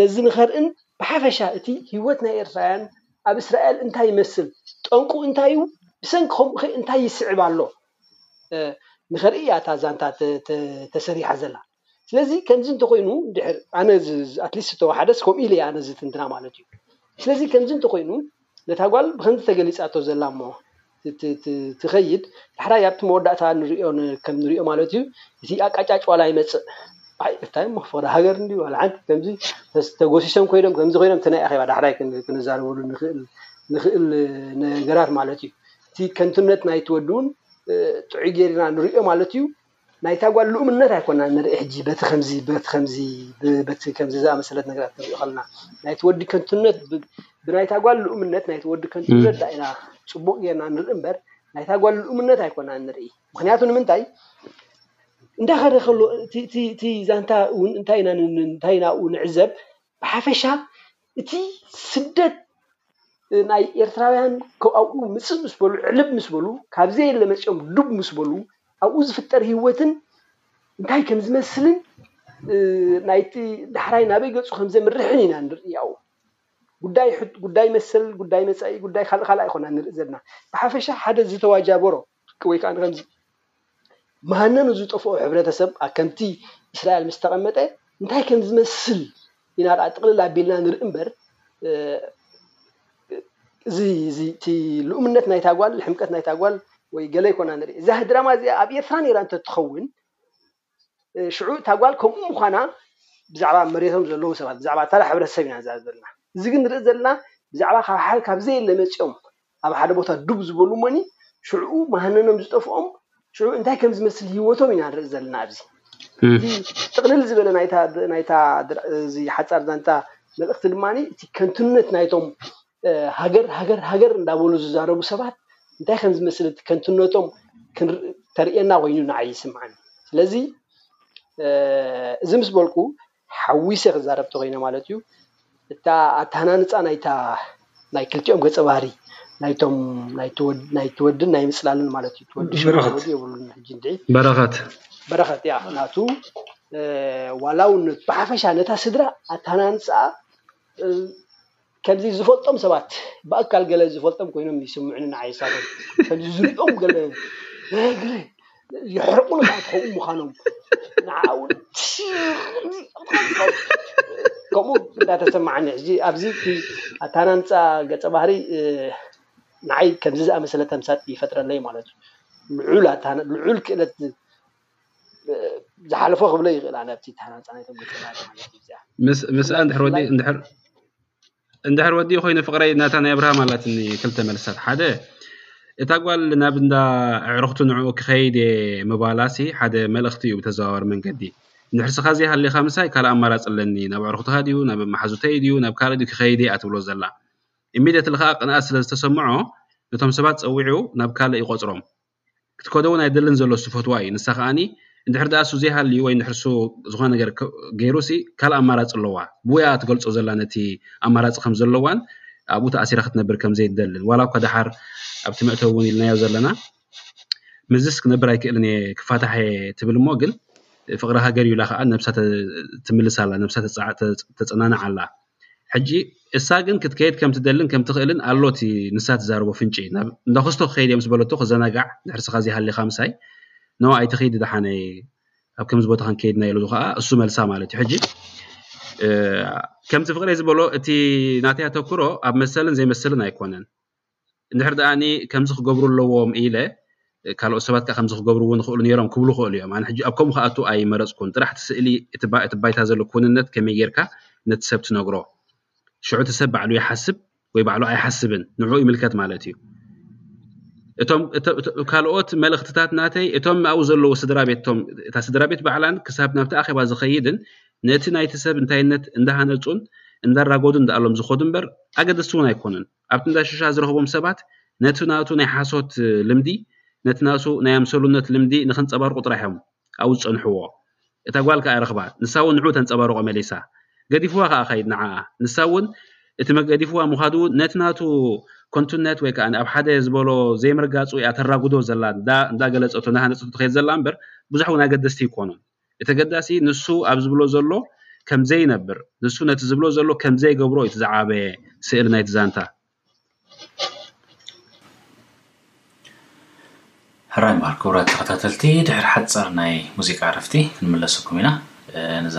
ነዚ ንኸርእን ብሓፈሻ እቲ ህይወት ናይ ኤርትራውያን ኣብ እስራኤል እንታይ ይመስል፣ ጠንቁ እንታይ እዩ፣ ብሰንኪ ከምኡኸ እንታይ ይስዕብ ኣሎ ንኸርኢ እያ እታ ዛንታ ተሰሪሓ ዘላ። ስለዚ ከምዚ እንተኾይኑ ድሕር ኣነ ኣትሊስት ዝተዋሓደስ ከምኡ ኢለ ኣነ ዝትንትና ማለት እዩ። ስለዚ ከምዚ እንተኾይኑ ነታ ጓል ብከምዚ ተገሊጻቶ ዘላ እሞ ትኸይድ ዳሕራይ ኣብቲ መወዳእታ ንሪኦ ከም ንሪኦ ማለት እዩ እቲ ኣቃጫጭ ዋላ ይመጽእ ኣይ እንታይ እሞ ፍቕሪ ሃገር እንዲ ዋላ ሓንቲ ከምዚ ተጎሲሶም ኮይኖም ከምዚ ኮይኖም እቲ ናይ ኣኼባ ዳሕራይ ክንዛረበሉ ንኽእል ንኽእል ነገራት ማለት እዩ እቲ ከንቱነት ናይቲ ወዲ እውን ጥዑይ ጌርና ንሪኦ ማለት እዩ ናይታ ጓል ልኡምነት ኣይኮናን ንርኢ ሕጂ በቲ ከምዚ በቲ ከምዚ በቲ ከምዚ ዝኣመሰለት ነገራት ክንርኢ ከለና ናይቲ ወዲ ከንቱነት ብናይታ ጓል ልኡምነት ናይቲ ወዲ ከንቱነት ዳ ኢና ጽቡቕ ጌርና ንርኢ እምበር ናይታ ጓል ልኡምነት ኣይኮናን ንርኢ ምክንያቱ ንምንታይ እንዳኸደ ከሎ እቲ ዛንታ እውን እንታይ ኢና እንታይ ኢና ኣብኡ ንዕዘብ ብሓፈሻ እቲ ስደት ናይ ኤርትራውያን ካብ ኣብኡ ምፅእ ምስ በሉ ዕልብ ምስ በሉ ካብ ዘየለ መፂኦም ዱብ ምስ በሉ ኣብኡ ዝፍጠር ሂወትን እንታይ ከም ዝመስልን ናይቲ ዳሕራይ ናበይ ገፁ ከም ዘምርሕን ኢና ንርኢ ኣብኡ ጉዳይ ጉዳይ መሰል ጉዳይ መፃኢ ጉዳይ ካልእ ካልእ ኣይኮናን ንርኢ ዘለና ብሓፈሻ ሓደ ዝተዋጃበሮ ወይ ከኣ ከምዚ መሃነኑ ዝጠፍኦ ሕብረተሰብ ኣከምቲ እስራኤል ምስ ተቐመጠ እንታይ ከም ዝመስል ኢና ከኣ ጥቕልል ኣቢልና ንርኢ እምበር እዚ እዚ እቲ ልኡምነት ናይታ ጓል ሕምቀት ናይታ ጓል ወይ ገለ ይኮና ንርኢ። እዛ ድራማ እዚኣ ኣብ ኤርትራ ነይራ እንተትኸውን ሽዑ እታ ጓል ከምኡ ምዃና ብዛዕባ መሬቶም ዘለዎም ሰባት ብዛዕባ ተራ ሕብረተሰብ ኢና ንዛረብ ዘለና እዚ ግን ንርኢ ዘለና ብዛዕባ ካብ ሓደ ካብ ዘየለ መጺኦም ኣብ ሓደ ቦታ ዱብ ዝበሉ እሞኒ ሽዑኡ መሃነኖም ዝጠፍኦም ሽዑ እንታይ ከም ዝመስል ህይወቶም ኢና ንርኢ ዘለና ኣብዚ እዚ ጥቕልል ዝበለ ናይታ ናይታ እዚ ሓጻር ዛንታ መልእኽቲ ድማ እቲ ከንቱነት ናይቶም ሃገር ሃገር ሃገር እንዳበሉ ዝዛረቡ ሰባት እንታይ ከም ዝመስል እቲ ከንቱነቶም ተርእየና ኮይኑ ንዓይ ይስምዓኒ። ስለዚ እዚ ምስ በልኩ ሓዊሰ ክዛረብ ተኮይነ ማለት እዩ እታ ኣተሃናንጻ ናይታ ናይ ክልቲኦም ገጸ ባህሪ ናይቶም ናይቲ ወድን ናይ ምጽላልን ማለት እዩ ትወዲ ሽማወዲ የብሉን ሕጂ እንድዒ በረኸት በረኸት ያ ናቱ ዋላውነት ብሓፈሻ ነታ ስድራ ኣተሃናንጻ ከምዚ ዝፈልጦም ሰባት ብኣካል ገለ ዝፈልጦም ኮይኖም ይስምዑኒ ንዓይ ንሳቶም ከምዚ ዝሪኦም ገለ ገለ የሕርቑኒ ከኣ ትኸውን ምዃኖም ንዓኣ እውን ከምኡ እንዳተሰማዓኒ ሕጂ ኣብዚ እቲ ኣታናንጻ ገጸ ባህሪ ንዓይ ከምዚ ዝኣመሰለ ተምሳጥ ይፈጥረለይ ማለት እዩ ልዑል ኣታና ልዑል ክእለት ዝሓለፎ ክብሎ ይኽእል ኣነ ኣብቲ ተሃናጻ ናይቶም ገጸ ባህርያት ማለት እዩ እዚኣ ምስኣ እንድሕር ወዲ እንድሕር እንድሕር ወዲ ኮይኑ ፍቅረይ ናታ ናይ ኣብርሃም ኣላትኒ ክልተ መልስታት ሓደ እታ ጓል ናብ እንዳ ኣዕርኽቱ ንዕኡ ክኸይድ እየ ምባላሲ ሓደ መልእኽቲ እዩ ብተዘዋዋሪ መንገዲ እንድሕር ስኻ ዘይሃሊኻ ምሳይ ካልእ ኣማራጺ ኣለኒ ናብ ኣዕርኽትኻ ድዩ ናብ መሓዙተይ ድዩ ናብ ካልእ ድዩ ክኸይድ እየ ኣትብሎ ዘላ ኢሚድየትሊ ከዓ ቅንኣት ስለ ዝተሰምዖ ነቶም ሰባት ፀዊዑ ናብ ካልእ ይቆፅሮም ክትከዶ እውን ኣይደልን ዘሎ እሱ ፈትዋ እዩ ንሳ ከዓኒ እንድሕር ደኣ እሱ ዘይሃልዩ ወይ እንድሕር እሱ ዝኾነ ነገር ገይሩ ሲ ካልእ ኣማራፂ ኣለዋ ብወያ ትገልፆ ዘላ ነቲ ኣማራፂ ከም ዘለዋን ኣብኡ ተኣሲራ ክትነብር ከም ዘይትደልን ዋላ እኳ ደሓር ኣብቲ መእተዊ እውን ኢልናዮ ዘለና ምስዚስ ክነብር ኣይክእልን እየ ክፋታሕ እየ ትብል እሞ ግን ፍቕሪ ሃገር ኢላ ከዓ ነብሳ ትምልስ ኣላ ነብሳ ተፀናንዕ ኣላ ሕጂ እሳ ግን ክትከይድ ከም ትደልን ከም ትኽእልን ኣሎ እቲ ንሳ ትዛረቦ ፍንጪ ናብ እንዳ ክስቶ ክኸይድ እየ ምስ በለቶ ክዘናጋዕ ንሕርስኻ ዘይሃሊኻ ምሳይ ኖ ኣይትኺድ ደሓነ ኣብ ከምዚ ቦታ ክንከይድ ናይ ኢሉ ከኣ እሱ መልሳ ማለት እዩ ሕጂ ከምቲ ፍቅሬ ዝበሎ እቲ ናተይ ኣተኩሮ ኣብ መሰልን ዘይመሰልን ኣይኮነን እንድሕር ደኣ ከምዚ ክገብሩ ኣለዎም ኢለ ካልኦት ሰባት ከኣ ከምዚ ክገብሩ እውን ይኽእሉ ነይሮም ክብሉ ይኽእሉ እዮም። ኣነ ሕጂ ኣብ ከምኡ ክኣቱ ኣይመረጽኩን። ጥራሕ እቲ ስእሊ እቲ ባይታ ዘሎ ክውንነት ከመይ ጌርካ ነቲ ሰብ ትነግሮ ሽዑ እቲ ሰብ ባዕሉ ይሓስብ ወይ ባዕሉ ኣይሓስብን ንዕኡ ይምልከት ማለት እዩ። እቶም ካልኦት መልእኽትታት ናተይ እቶም ኣብኡ ዘለዉ ስድራ ቤትቶም እታ ስድራ ቤት ባዕላን ክሳብ ናብቲ ኣኼባ ዝኸይድን ነቲ ናይቲ ሰብ እንታይነት እንዳሃነጹን እንዳራጎዱን ዳኣሎም ዝኸዱ እምበር ኣገደስቲ እውን ኣይኮኑን ኣብቲ እንዳ ሽሻ ዝረኽቦም ሰባት ነቲ ናቱ ናይ ሓሶት ልምዲ፣ ነቲ ናቱ ናይ ኣምሰሉነት ልምዲ ንክንጸባርቑ ጥራሕ እዮም ኣብኡ ዝጸንሕዎ። እታ ጓል ከኣ ረኽባ። ንሳ እውን ንዕኡ ተንጸባርቖ መሊሳ። ገዲፍዋ ከኣ ከይድ ንዓኣ። ንሳ እውን እቲ ገዲፍዋ ምኻዱ እውን ነቲ ናቱ ከንቱነት ወይ ከኣ ኣብ ሓደ ዝበሎ ዘይምርጋጹ እያ ተራጉዶ ዘላ እንዳ ገለጸቶ እንዳ ሃነጸቶ ትኸይድ ዘላ እምበር ብዙሕ እውን ኣገደስቲ ኣይኮኑን። እቲ ኣገዳሲ ንሱ ኣብ ዝብሎ ዘሎ ከም ዘይነብር፣ ንሱ ነቲ ዝብሎ ዘሎ ከም ዘይገብሮ እዩ እቲ ዝዓበየ ስእሊ ናይቲ ዛንታ። ሕራይ ማር ክቡራት ተኸታተልቲ ድሕሪ ሓጻር ናይ ሙዚቃ ዕረፍቲ ክንምለሰኩም ኢና ነዛ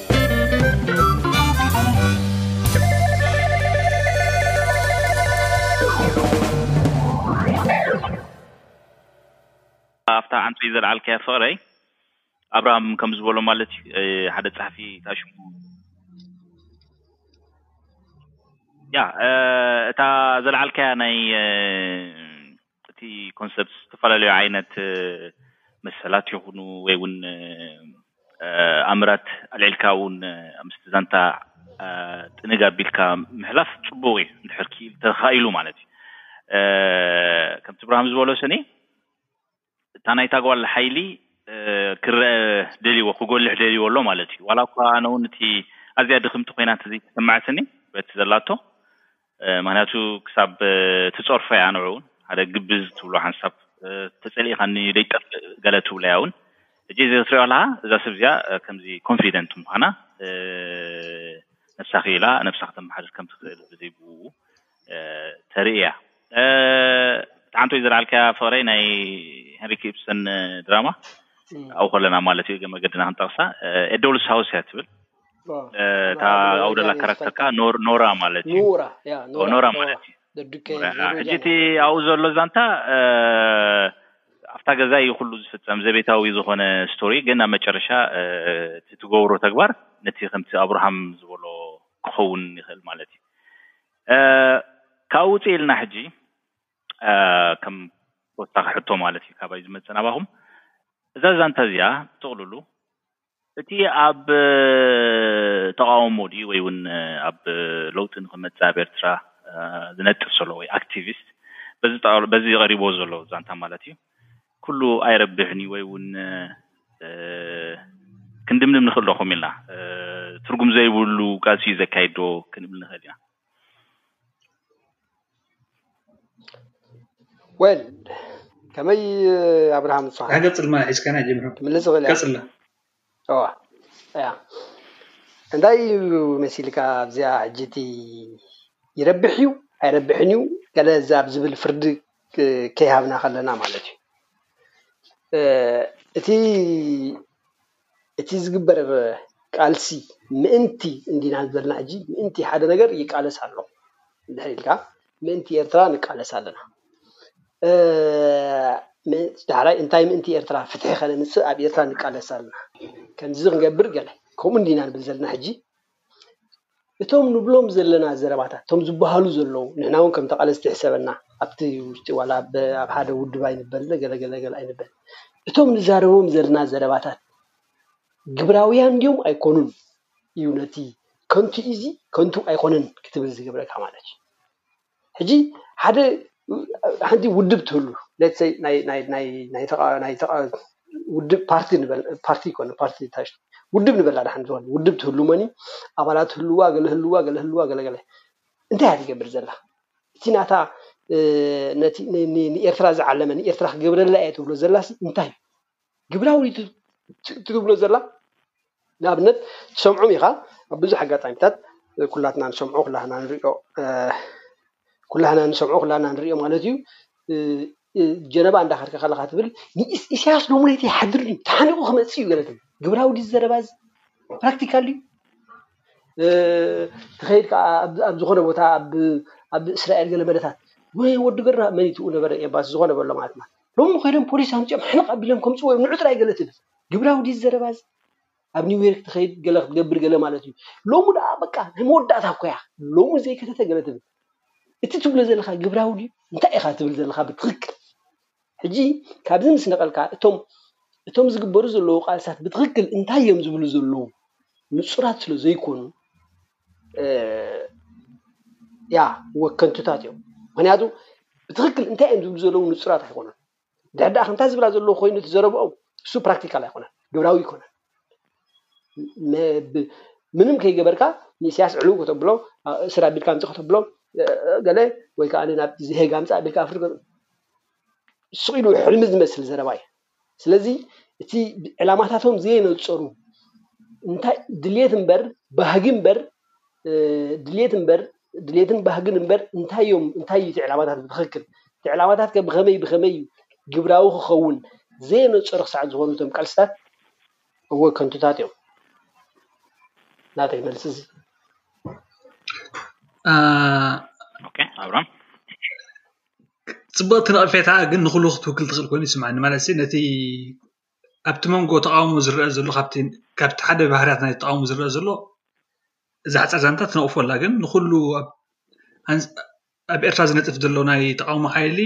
ኣብታ ዓንጽ ዘለዓልካያ ፍቕረይ ኣብርሃም ከም ዝበሎ ማለት እዩ ሓደ ጸሓፊ ታሽሙ ያ እታ ዘለዓልካያ ናይ እቲ ኮንሰፕት ዝተፈላለዩ ዓይነት መሰላት ይኹኑ ወይ እውን ኣምራት ኣልዒልካ እውን ምስቲ ዛንታ ጥንግ ኣቢልካ ምሕላፍ ፅቡቕ እዩ እንድሕር ክኢል ተኻኢሉ ማለት እዩ ከምቲ ብርሃም ዝበሎ ሰኒ እታ ናይታ ጓል ሓይሊ ክረአ ደልዎ ክጎልሕ ደልዎ ኣሎ ማለት እዩ ዋላ እኳ ኣነ እውን እቲ ኣዝያ ድኽምቲ ኮይና ተዘይተሰማዕትኒ በቲ ዘላቶ ምክንያቱ ክሳብ ትፀርፎ እያ ንዑ እውን ሓደ ግብዝ ትብሎ ሓንሳብ ተፀሊእኻኒ ደይጠፍእ ገለ ትብሎ እያ እውን እጂ ዘትሪኦ ኣለኻ እዛ ሰብ እዚኣ ከምዚ ኮንፊደንት ምዃና ነብሳ ክኢላ ነብሳ ከተመሓድር ከም ትኽእል ብዘይብኡ ተርኢ እያ ብጣዕሚ ጥዑይ ዝለዓልካያ ፍቕረይ ናይ ሄንሪክ ኢፕሰን ድራማ ኣብኡ ከለና ማለት እዩ መገድና ክንጠቕሳ ኤዶልስ ሃውስ እያ ትብል እታ ኣብኡ ደላ ካራክተር ከዓ ኖራ ማለት እዩ ኖራ ማለት እዩ ሕጂ እቲ ኣብኡ ዘሎ ዛንታ ኣብታ ገዛ እዩ ኩሉ ዝፍፀም ዘቤታዊ ዝኾነ ስቶሪ ግን ኣብ መጨረሻ እቲ ትገብሮ ተግባር ነቲ ከምቲ ኣብርሃም ዝበሎ ክኸውን ይኽእል ማለት እዩ ካብኡ ውፅእ ኢልና ሕጂ ከም ወሳኺ ሕቶ ማለት እዩ ካባይ ዝመፅእ ናባኹም እዛ ዛንታ እዚኣ ብጥቕልሉ እቲ ኣብ ተቃውሞ ድዩ ወይ እውን ኣብ ለውጢ ንክመፅእ ኣብ ኤርትራ ዝነጥፍ ዘሎ ወይ ኣክቲቪስት በዚ ቀሪቦ ዘሎ ዛንታ ማለት እዩ ኩሉ ኣይረብሕን እዩ ወይ እውን ክንድምድም ንኽእል ዶ ኮም ኢልና ትርጉም ዘይብሉ ቃልሲ እዩ ዘካይድ ዶ ክንብል ንኽእል ኢና ወል ከመይ ኣብርሃም ንስኻ ቀጽል ማለት ሒዝካና ጀምሮ ክምልስ ይኽእል እያ ቀጽላ እዋ እያ እንታይ እዩ መሲልካ ኣብዚኣ ሕጂ እቲ ይረብሕ እዩ ኣይረብሕን እዩ ገለ ኣብ ዝብል ፍርዲ ከይሃብና ከለና ማለት እዩ እቲ እቲ ዝግበር ቃልሲ ምእንቲ እንዲና ዝበልና ሕጂ ምእንቲ ሓደ ነገር ይቃለስ ኣሎ እንድሕር ኢልካ ምእንቲ ኤርትራ ንቃለስ ኣለና። ዳሕራይ እንታይ ምእንቲ ኤርትራ ፍትሒ ከነምጽእ ኣብ ኤርትራ ንቃለስ ኣለና። ከምዚ ክንገብር ገለ ከምኡ እንዲና ንብል ዘለና ሕጂ። እቶም ንብሎም ዘለና ዘረባታት እቶም ዝበሃሉ ዘለዉ ንሕና ውን ከም ተቓለስቲ ይሕሰበና ኣብቲ ውሽጢ ዋላ ኣብ ሓደ ውድብ ኣይንበል ገለ ገለ ገለ ኣይንበል እቶም ንዛረቦም ዘለና ዘረባታት ግብራውያን ድዮም ኣይኮኑን እዩ ነቲ ከንቱ ኢዚ ከንቱ ኣይኮነን ክትብል ዝገብረካ ማለት እዩ ሕጂ ሓደ ሓንቲ ውድብ ትህሉ ሌትስ ሰይ ናይ ናይ ናይ ናይ ተቃ ናይ ተቃ ውድብ ፓርቲ ንበል ፓርቲ ይኮነ ፓርቲ ታሽ ውድብ ንበላ ድሓን ዝኾነ ውድብ ትህሉ መኒ ኣባላት ህልዋ ገለ ህልዋ ገለ ህልዋ ገለ ገለ እንታይ እያ ትገብር ዘላ እቲ ናታ ነቲ ንኤርትራ ዝዓለመ ንኤርትራ ክገብረላ እየ ትብሎ ዘላሲ እንታይ እዩ ግብራዊ እዩ ትብሎ ዘላ ንኣብነት ትሰምዖም ኢኻ ኣብ ብዙሕ ኣጋጣሚታት ኩላትና ንሰምዖ ኩላትና ንሪኦ ኩላትና ንሰምዖ ኩላትና ንሪኦ ማለት እዩ ጀነባ እንዳኸድካ ከለኻ ትብል ኢሳያስ ሎሚ ለይቲ ይሓድር ድዩ ተሓኒቑ ክመፅእ እዩ ገለ ትብል ግብራዊ ድዩ ዘረባ እዚ ፕራክቲካል ድዩ ትኸይድ ከዓ ኣብ ዝኾነ ቦታ ኣብ እስራኤል ገለ በለታት ወይ ወዲ ገራ መን ይትኡ ነበረ ኤምባሲ ዝኾነ በሎ ማለት ማለት ሎሚ ከይዶም ፖሊስ ኣምጺኦም ሕንቕ ኣቢሎም ከምጽዎ እዮም ንዑ ጥራይ ገለ ትብል ግብራዊ ድዩ እዚ ዘረባ እዚ ኣብ ኒውዮርክ ትኸይድ ገለ ክትገብር ገለ ማለት እዩ ሎሚ ደኣ በቃ ናይ መወዳእታ እኮ እያ ሎሚ ዘይከተተ ገለ ትብል እቲ ትብሎ ዘለካ ግብራዊ ድዩ እንታይ ኢኻ ትብል ዘለካ ብትኽክል ሕጂ ካብዚ ምስ ነቐልካ እቶም እቶም ዝግበሩ ዘለዉ ቃልሳት ብትኽክል እንታይ እዮም ዝብሉ ዘለዉ ንጹራት ስለ ዘይኮኑ ያ ወከንቱታት እዮም ምክንያቱ ብትክክል እንታይ እዮም ዝብሉ ዘለዉ ንፁራት ኣይኮነን ድሕር ድኣ ከምታ ዝብላ ዘለዎ ኮይኑ እቲ ዘረብኦም እሱ ፕራክቲካል ኣይኮነን ግብራዊ ኣይኮነን ምንም ከይገበርካ ንኢሳያስ ዕልው ከተብሎ እስር ኣቢልካ ምፅ ከተብሎ ገለ ወይ ከዓ ናብ ዝሄግ ኣምፃእ ኣቢልካ ኣፍር ስቂሉ ሕልሚ ዝመስል ዘረባ እዩ ስለዚ እቲ ዕላማታቶም ዘየነጸሩ እንታይ ድሌት እምበር ባህጊ እምበር ድሌት እምበር ድሌትን ባህግን እምበር እንታይ እዮም እንታይ እዩ እቲ ዕላማታት ብትኽክል እቲ ዕላማታት ከ ብኸመይ ብኸመይ እዩ ግብራዊ ክኸውን ዘየነጸሩ ክሳዕ ዝኾኑ እቶም ቃልስታት እወ ከንቱታት እዮም ናተይ መልሲ እዚ ኦኬ ኣብራም ጽብቕቲ ነቐፌታ ግን ንኹሉ ክትውክል ትኽእል ኮይኑ ይስምዓኒ። ማለት ነቲ ኣብቲ መንጎ ተቓውሞ ዝርአ ዘሎ ካብቲ ካብቲ ሓደ ባህርያት ናይ ተቓውሞ ዝርአ ዘሎ እዛ ሓጻር ዛንታ ትነቕፎ ኣላ ግን ንኹሉ ኣብ ኤርትራ ዝነጥፍ ዘሎ ናይ ተቓውሞ ሓይሊ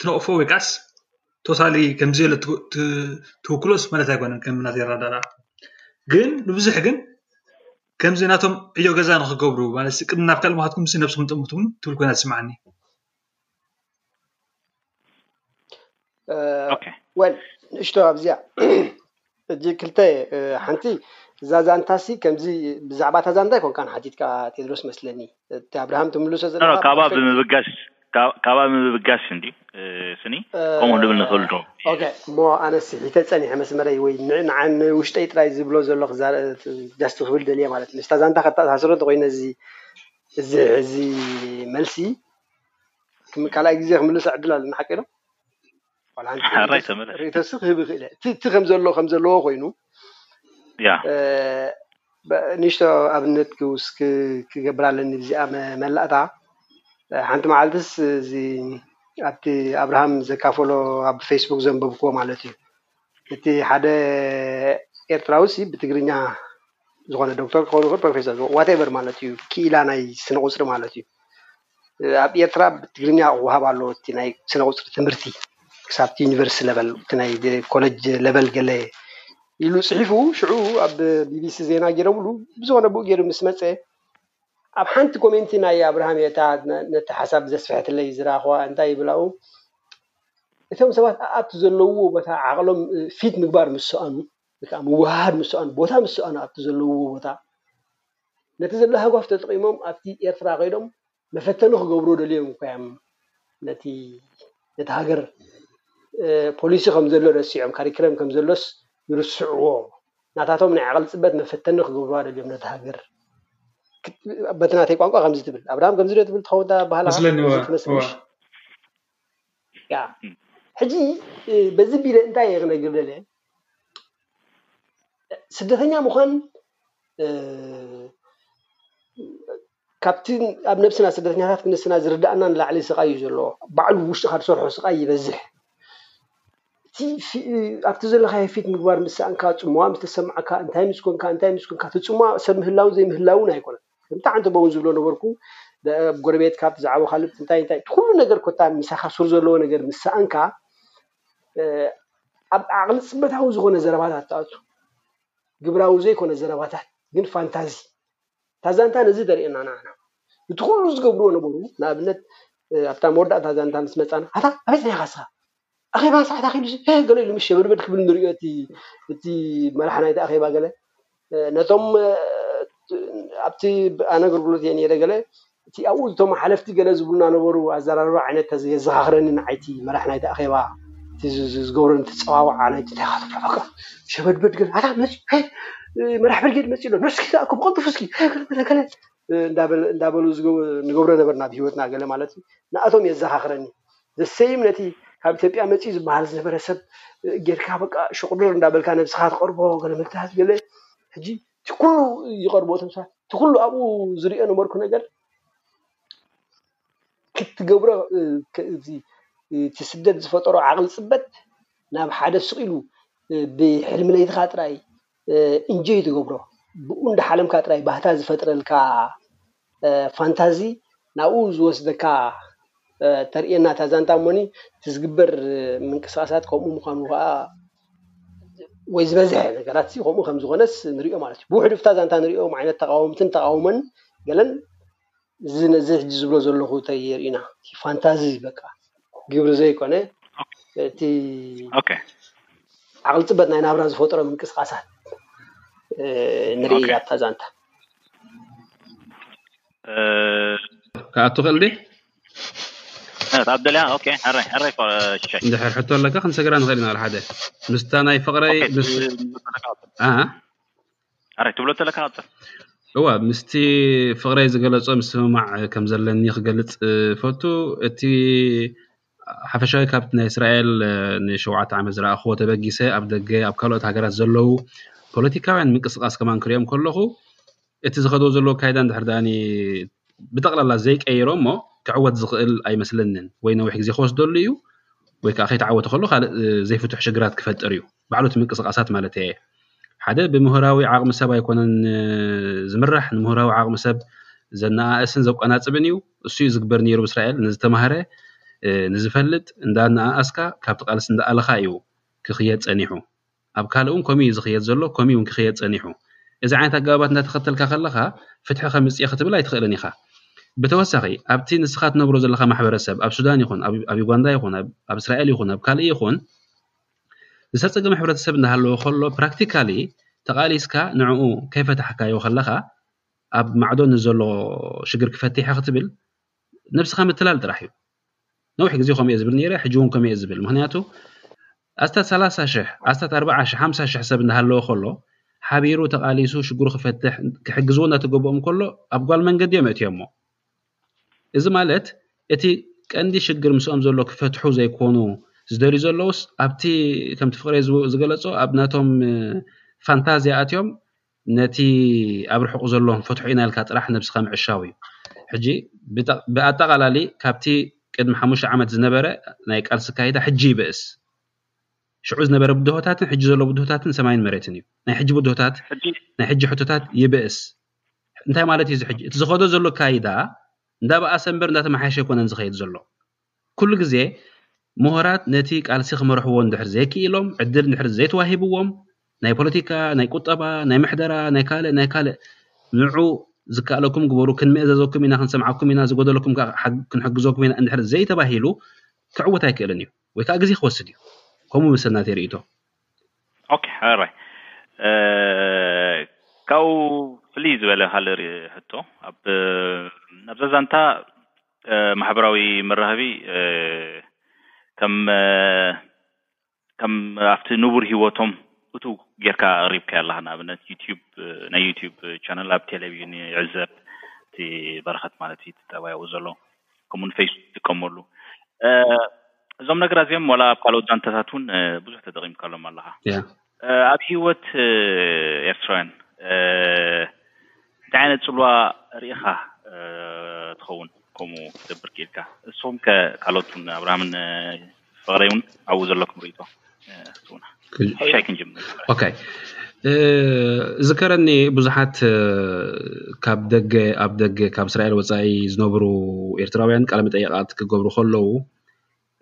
ትነቕፎ ወይ ከዓስ ቶታሊ ከም ዘየለ ትውክሎስ ማለት ኣይኮነን ከም ናተይ ኣረዳድኣ ግን ንብዙሕ ግን። ከምዚ ናቶም ዕዮ ገዛ ንክገብሩ ማለት ቅድሚ ናብ ካልእ ምኻድኩም ነብስኹም ጠምቱ ትብል ኮይና ትስምዓኒ ወል ንእሽቶ ኣብዚኣ እጂ ክልተ ሓንቲ እዛ ዛንታሲ ከምዚ ብዛዕባ እታ ዛንታ ኣይኮንካን ሓቲትካ ቴድሮስ መስለኒ እቲ ኣብርሃም ትምልሶ ዘለካ ካብኣ ብምብጋስ ካብ ካብኣ ምብጋስ እንድዩ ስኒ ከምኡ ክንብል ንኽእል ዶ ኦኬ እሞ ኣነስ ሒተ ጸኒሐ መስመረይ ወይ ን ንዓይ ንውሽጠይ ጥራይ ዝብሎ ዘሎ ክዛረ just ክብል ደልየ ማለት ምስታ ዛንታ ከተኣሳስሮ እንተ ኮይነ እዚ እዚ እዚ መልሲ ክም ካልኣይ ግዜ ክምልሶ ዕድል ኣለኒ ሓቀይ ዶ ሓራይ ተመለስ ርእተሲ ክህብ ይኽእል እቲ እቲ ከም ዘሎ ከም ዘለዎ ኮይኑ ያ ንእሽቶ ኣብነት ክውስ ክገብር ኣለኒ ብዚኣ መላእታ ሓንቲ መዓልትስ እዚ ኣብቲ ኣብርሃም ዘካፈሎ ኣብ ፌስቡክ ዘንበብክዎ ማለት እዩ እቲ ሓደ ኤርትራዊ ሲ ብትግርኛ ዝኾነ ዶክተር ክኸውን ይኽእል ፕሮፌሰር ዝኾ ዋትኤቨር ማለት እዩ ክኢላ ናይ ስነ ቁፅሪ ማለት እዩ ኣብ ኤርትራ ብትግርኛ ክወሃብ ኣለዎ እቲ ናይ ስነ ቁፅሪ ትምህርቲ ክሳብ እቲ ዩኒቨርሲቲ ለበል እቲ ናይ ኮለጅ ለበል ገለ ኢሉ ፅሒፉ ሽዑ ኣብ ቢቢሲ ዜና ገይረምሉ ብዝኾነ ብኡ ገይሩ ምስ መፀ ኣብ ሓንቲ ኮሜንቲ ናይ ኣብርሃም የታ ነቲ ሓሳብ ዘስፈሐትለይ ዝረኣኽዋ እንታይ ይብላኡ እቶም ሰባት ኣብቲ ዘለውዎ ቦታ ዓቕሎም ፊት ምግባር ምስ ሰኣኑ በቃ ምውህሃድ ምስ ሰኣኑ፣ ቦታ ምስ ሰኣኑ ኣብቲ ዘለውዎ ቦታ ነቲ ዘሎ ሃጓፍ ተጠቒሞም ኣብቲ ኤርትራ ከይዶም መፈተኒ ክገብርዎ ደልዮም እኳ እዮም ነቲ ነቲ ሃገር ፖሊሲ ከም ዘሎ ረሲዖም ካሪክለም ከም ዘሎስ ይርስዕዎ ናታቶም ናይ ዓቕሊ ጽበት መፈተኒ ክገብርዋ ደልዮም ነቲ ሃገር በቲ ናተይ ቋንቋ ከምዚ ትብል ኣብርሃም ከምዚ ዶ ትብል ትኸውን እታ ባህላ መስለኒ እዋ እዋ ያ ሕጂ በዚ ቢለ እንታይ እየ ክነግር ደልየ ስደተኛ ምዃን ካብቲ ኣብ ነብስና ስደተኛታት ክንስና ዝርዳእና ንላዕሊ ስቓይ እዩ ዘለዎ ባዕሉ ውሽጥካ ትሰርሖ ስቓይ ይበዝሕ ኣብቲ ዘለካዮ ፊት ምግባር ምስ ሰኣንካ ፅምዋ ምስ ተሰማዕካ እንታይ ምስ ኮንካ እንታይ ምስ ኮንካ እቲ ፅምዋ ሰብ ምህላውን ዘይምህላውን ኣይኮነን እንታይ ኣንተ በውን ዝብሎ ነበርኩ ጎረቤትካ ብዛዕባ ካልእ እንታይ እንታይ ኩሉ ነገር ኮታ ምሳኻ ሱር ዘለዎ ነገር ምስ ሰኣንካ ኣብ ዓቕሊ ፅበታዊ ዝኾነ ዘረባታት ትኣቱ ግብራዊ ዘይኮነ ዘረባታት ግን ፋንታዚ እታ ዛንታ ነዚ ተርእየና ንዓና እቲ ኩሉ ዝገብርዎ ነበሩ ንኣብነት ኣብታ መወዳእታ ዛንታ ምስ መፃና ኣታ ኣበይ ፅኒሕካ ስኻ ኣኼባ ሰዓት ኣኺሉሲ ፌህ ገለ ኢሉ ምስ ሸበድበድ ክብል ንርእዮ እቲ እቲ መራሕ ናይቲ ኣኼባ ገለ ነቶም ኣብቲ ኣነ ኣገልግሎት እየ ነይረ ገለ እቲ ኣብኡ እቶም ሓለፍቲ ገለ ዝብሉና ነበሩ ኣዘራርባ ዓይነት የዘኻኽረኒ ንዓይ እቲ መራሕ ናይቲ ኣኼባ እቲ ዝገብረኒ እቲ ጸዋውዓ ናይቲ ተኻትፎ በቃ ሸበድበድ ገለ ኣታ መጺኡ ፌህ መራሕ ብርጌድ መጺኡ ኣሎ ነርስኪ ተኣከቡ ቀልጥፉ እስኪ ፌህ ገለ ገለ ገለ እንዳበሉ ንገብሮ ነበርና ኣብ ሂወትና ገለ ማለት እዩ ንኣቶም የዛኻኽረኒ the same ነቲ ካብ ኢትዮጵያ መጺኡ ዝብሃል ዝነበረ ሰብ ጌርካ በቃ ሹቕድር እንዳበልካ ነብስኻ ትቐርቦ ገለ ምልክታት ገለ ሕጂ እቲ ኩሉ ይቐርቦ እቶም ሰባት እቲ ኩሉ ኣብኡ ዝሪኦ ነበርኩ ነገር ክትገብሮ እዚ እቲ ስደት ዝፈጠሮ ዓቕሊ ጽበት ናብ ሓደ ስቕ ኢሉ ብሕልሚ ለይትኻ ጥራይ ኢንጆይ ትገብሮ ብኡ እንዳሓለምካ ጥራይ ባህታ ዝፈጥረልካ ፋንታዚ ናብኡ ዝወስደካ ተርእየና እታ ዛንታ እሞኒ እቲ ዝግበር ምንቅስቃሳት ከምኡ ምኳኑ ከኣ ወይ ዝበዝሐ ነገራትሲ ከምኡ ከምዝኮነስ ንሪኦ ማለት እዩ ብውሕዱ እፍታ ዛንታ ንሪኦም ዓይነት ተቃወምትን ተቃውሞን ገለን እዚ ነዚ ሕጂ ዝብሎ ዘለኹ እንታይ የርእዩና እቲ ፋንታዚ በቃ ግብሪ ዘይኮነ እቲ ዓቕሊ ፅበት ናይ ናብራ ዝፈጥሮ ምንቅስቃሳት ንርኢ ኣብታ ዛንታ ክኣቱ ክእል ድየ ኣብ ደልያ ኦኬ ሕራይ ሕራይ ሽሻይ እንድሕር ሕቶ ኣለካ ክንሰግራ ንኽእል ኢና ሓደ ምስታ ናይ ፍቕረይ ምስ ኣረ ትብሎ ተለካ ቀጽል እወ ምስቲ ፍቕረይ ዝገለጾ ምስምማዕ ከም ዘለኒ ክገልጽ ፈቱ እቲ ሓፈሻዊ ካብቲ ናይ እስራኤል ንሸውዓተ ዓመት ዝረኣኽዎ ተበጊሰ ኣብ ደገ ኣብ ካልኦት ሃገራት ዘለዉ ፖለቲካውያን ምንቅስቓስ ከማን ክሪኦም ከለኹ እቲ ዝኸደዎ ዘለዎ ካይዳ እንድሕር ደኣኒ ብጠቕላላ ዘይቀይሮሞ ክዕወት ዝኽእል ኣይመስለንን ወይ ነዊሕ ግዜ ክወስደሉ እዩ ወይ ከዓ ከይተዓወተ ከሎ ካልእ ዘይፍቱሕ ሽግራት ክፈጥር እዩ ባዕሉ እቲ ምንቅስቃሳት ማለት እየ ሓደ ብምሁራዊ ዓቕሚ ሰብ ኣይኮነን ዝምራሕ ንምሁራዊ ዓቕሚ ሰብ ዘነኣእስን ዘቋናፅብን እዩ እሱ እዩ ዝግበር ነይሩ እስራኤል ንዝተማህረ ንዝፈልጥ እንዳነኣኣስካ ካብቲ ቃልሲ እንዳኣለኻ እዩ ክኽየድ ፀኒሑ ኣብ ካልእ ውን ከምኡ እዩ ዝኽየድ ዘሎ ከምኡ ውን ክኽየድ ጸኒሑ። እዚ ዓይነት ኣገባባት እንዳተኸተልካ ከለኻ ፍትሒ ከምጽእ እየ ክትብል ኣይትኽእልን ኢኻ። ብተወሳኺ ኣብቲ ንስኻ ትነብሮ ዘለኻ ማሕበረሰብ ኣብ ሱዳን ይኹን ኣብ ዩጋንዳ ይኹን ኣብ እስራኤል ይኹን ኣብ ካልእ ይኹን ዝተጸገመ ሕብረተሰብ እንዳሃለወ ከሎ ፕራክቲካሊ ተቓሊስካ ንዕኡ ከይፈታሕካዮ ከለኻ ኣብ ማዕዶ ንዘሎ ሽግር ክፈትሕ እየ ክትብል ነብስካ ምትላል ጥራሕ እዩ ነዊሕ ግዜ ከምኡ እየ ዝብል ነይረ ሕጂ ውን ከምኡ እየ ዝብል ምክንያቱ ኣስታት ሰላሳ ሽሕ ኣስታት ኣርብዓ ሽሕ ሓምሳ ሽሕ ሰብ እንዳሃለወ ከሎ ሓቢሩ ተቃሊሱ ሽግሩ ክፈትሕ ክሕግዝዎ እንዳተገበኦም ከሎ ኣብ ጓል መንገዲ እዮም እትዮሞ እዚ ማለት እቲ ቀንዲ ሽግር ምስኦም ዘሎ ክፈትሑ ዘይኮኑ ዝደልዩ ዘለውስ ኣብቲ ከምቲ ፍቅሬ ዝገለፆ ኣብ ናቶም ፋንታዝያ ኣትዮም ነቲ ኣብ ርሑቕ ዘሎ ክንፈትሖ ኢና ኢልካ ጥራሕ ነብስኻ ምዕሻው እዩ። ሕጂ ብኣጠቓላሊ ካብቲ ቅድሚ ሓሙሽተ ዓመት ዝነበረ ናይ ቃልሲ ኣካይዳ ሕጂ ይብእስ። ሽዑ ዝነበረ ብድሆታትን ሕጂ ዘሎ ብድሆታትን ሰማይን መሬትን እዩ። ናይ ሕጂ ብድሆታት፣ ናይ ሕጂ ሕቶታት ይብእስ። እንታይ ማለት እዩ እዚ ሕጂ? እቲ ዝኸዶ ዘሎ ኣካይዳ እንዳበኣሰ እምበር እንዳተመሓየሸ ኣይኮነን ዝኸይድ ዘሎ። ኩሉ ግዜ ምሁራት ነቲ ቃልሲ ክመርሕዎ እንድሕር ዘይክኢሎም፣ ዕድል እንድሕር ዘይተዋሂብዎም፣ ናይ ፖለቲካ፣ ናይ ቁጠባ፣ ናይ ምሕደራ፣ ናይ ካልእ ናይ ካልእ ንዑ ዝከኣለኩም ግበሩ፣ ክንምእዘዘኩም ኢና፣ ክንሰምዓኩም ኢና፣ ዝጎደለኩም ከኣ ክንሕግዘኩም ኢና እንድሕር ዘይተባሂሉ ክዕወት ኣይክእልን እዩ። ወይ ከኣ ግዜ ክወስድ እዩ። ከምኡ መሰል ናተይ ርእይቶ። ኦኬ ሕራይ ካብኡ ፍልይ ዝበለ ካልእ ሕቶ ኣብዛ ዛንታ ማሕበራዊ መራኸቢ ከም ከም ኣብቲ ንቡር ሂወቶም እቱ ጌርካ ኣቕሪብካዮ ኣለኻ ንኣብነት ዩትዩብ ናይ ዩትዩብ ቻነል ኣብ ቴሌቭዥን ይዕዘብ እቲ በረኸት ማለት እዩ እቲ ጠባይ ኣብኡ ዘሎ ከምኡ ውን ፌስ ትጥቀመሉ እዞም ነገራት እዚኦም ዋላ ኣብ ካልኦት ዛንታታት እውን ብዙሕ ተጠቒምካሎም ኣለኻ ኣብ ሂወት ኤርትራውያን እንታይ ዓይነት ጽልዋ ርኢኻ ትኸውን ከምኡ ክትገብር ክኢልካ? ንስኹም ከ ካልኦት ውን ኣብርሃምን ፍቕረይ ውን ኣብኡ ዘለኩም ርእይቶ ክትህቡና? ሽሻይ ክንጅምር መጀመርያ። ኦኬ ዝከረኒ ብዙሓት ካብ ደገ ኣብ ደገ ካብ እስራኤል ወጻኢ ዝነብሩ ኤርትራውያን ቃለ መጠይቓት ክገብሩ ከለዉ